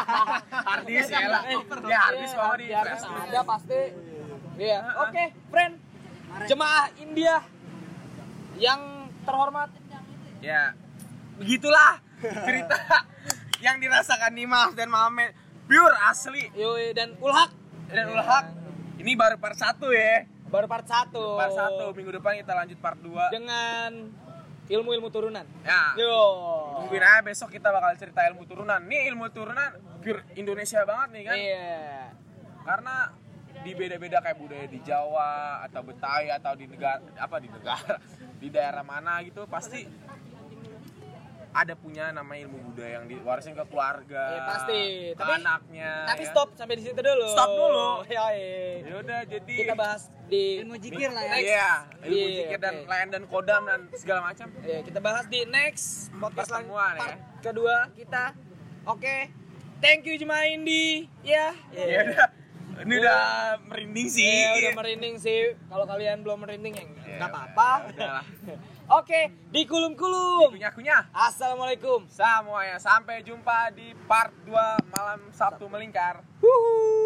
Hardis ya lah. Ya hardis kalau di ada pasti. Iya. Oke, friend. Jemaah India yang terhormat. Ya, begitulah cerita yang dirasakan Dimas dan Mamet. Pure asli Yoi dan Ulhak dan Ulhak. Ini baru part 1 ya. baru part 1. Part 1 minggu depan kita lanjut part 2. dengan ilmu-ilmu turunan. Ya. Yo. Tungguin aja besok kita bakal cerita ilmu turunan. Nih ilmu turunan pure Indonesia banget nih kan. Iya. Karena di beda-beda kayak budaya di Jawa atau Betawi atau di negara apa di negara di daerah mana gitu pasti ada punya nama ilmu budaya yang diwarisin ke keluarga, Iya, pasti. ke Tapi- anaknya. Tapi ya. stop sampai di situ dulu. Stop dulu. Yoi. Ya udah jadi Kita bahas di ilmu jikir lah ya Iya, ilmu Iya, zikir dan oke. lain dan kodam dan segala macam. Ya, kita bahas di next podcast Pertemuan, part ya. kedua kita. Oke. Thank you Jemaah Indi. Ya. Ya udah. Ini udah merinding sih. Iya, udah merinding sih. Kalau kalian belum merinding ya Ya, enggak apa-apa. udahlah. Oke, di kulum-kulum. Kunyah-kunyah. Assalamualaikum. Semuanya sampai jumpa di part 2 malam Sabtu melingkar. Wuhu.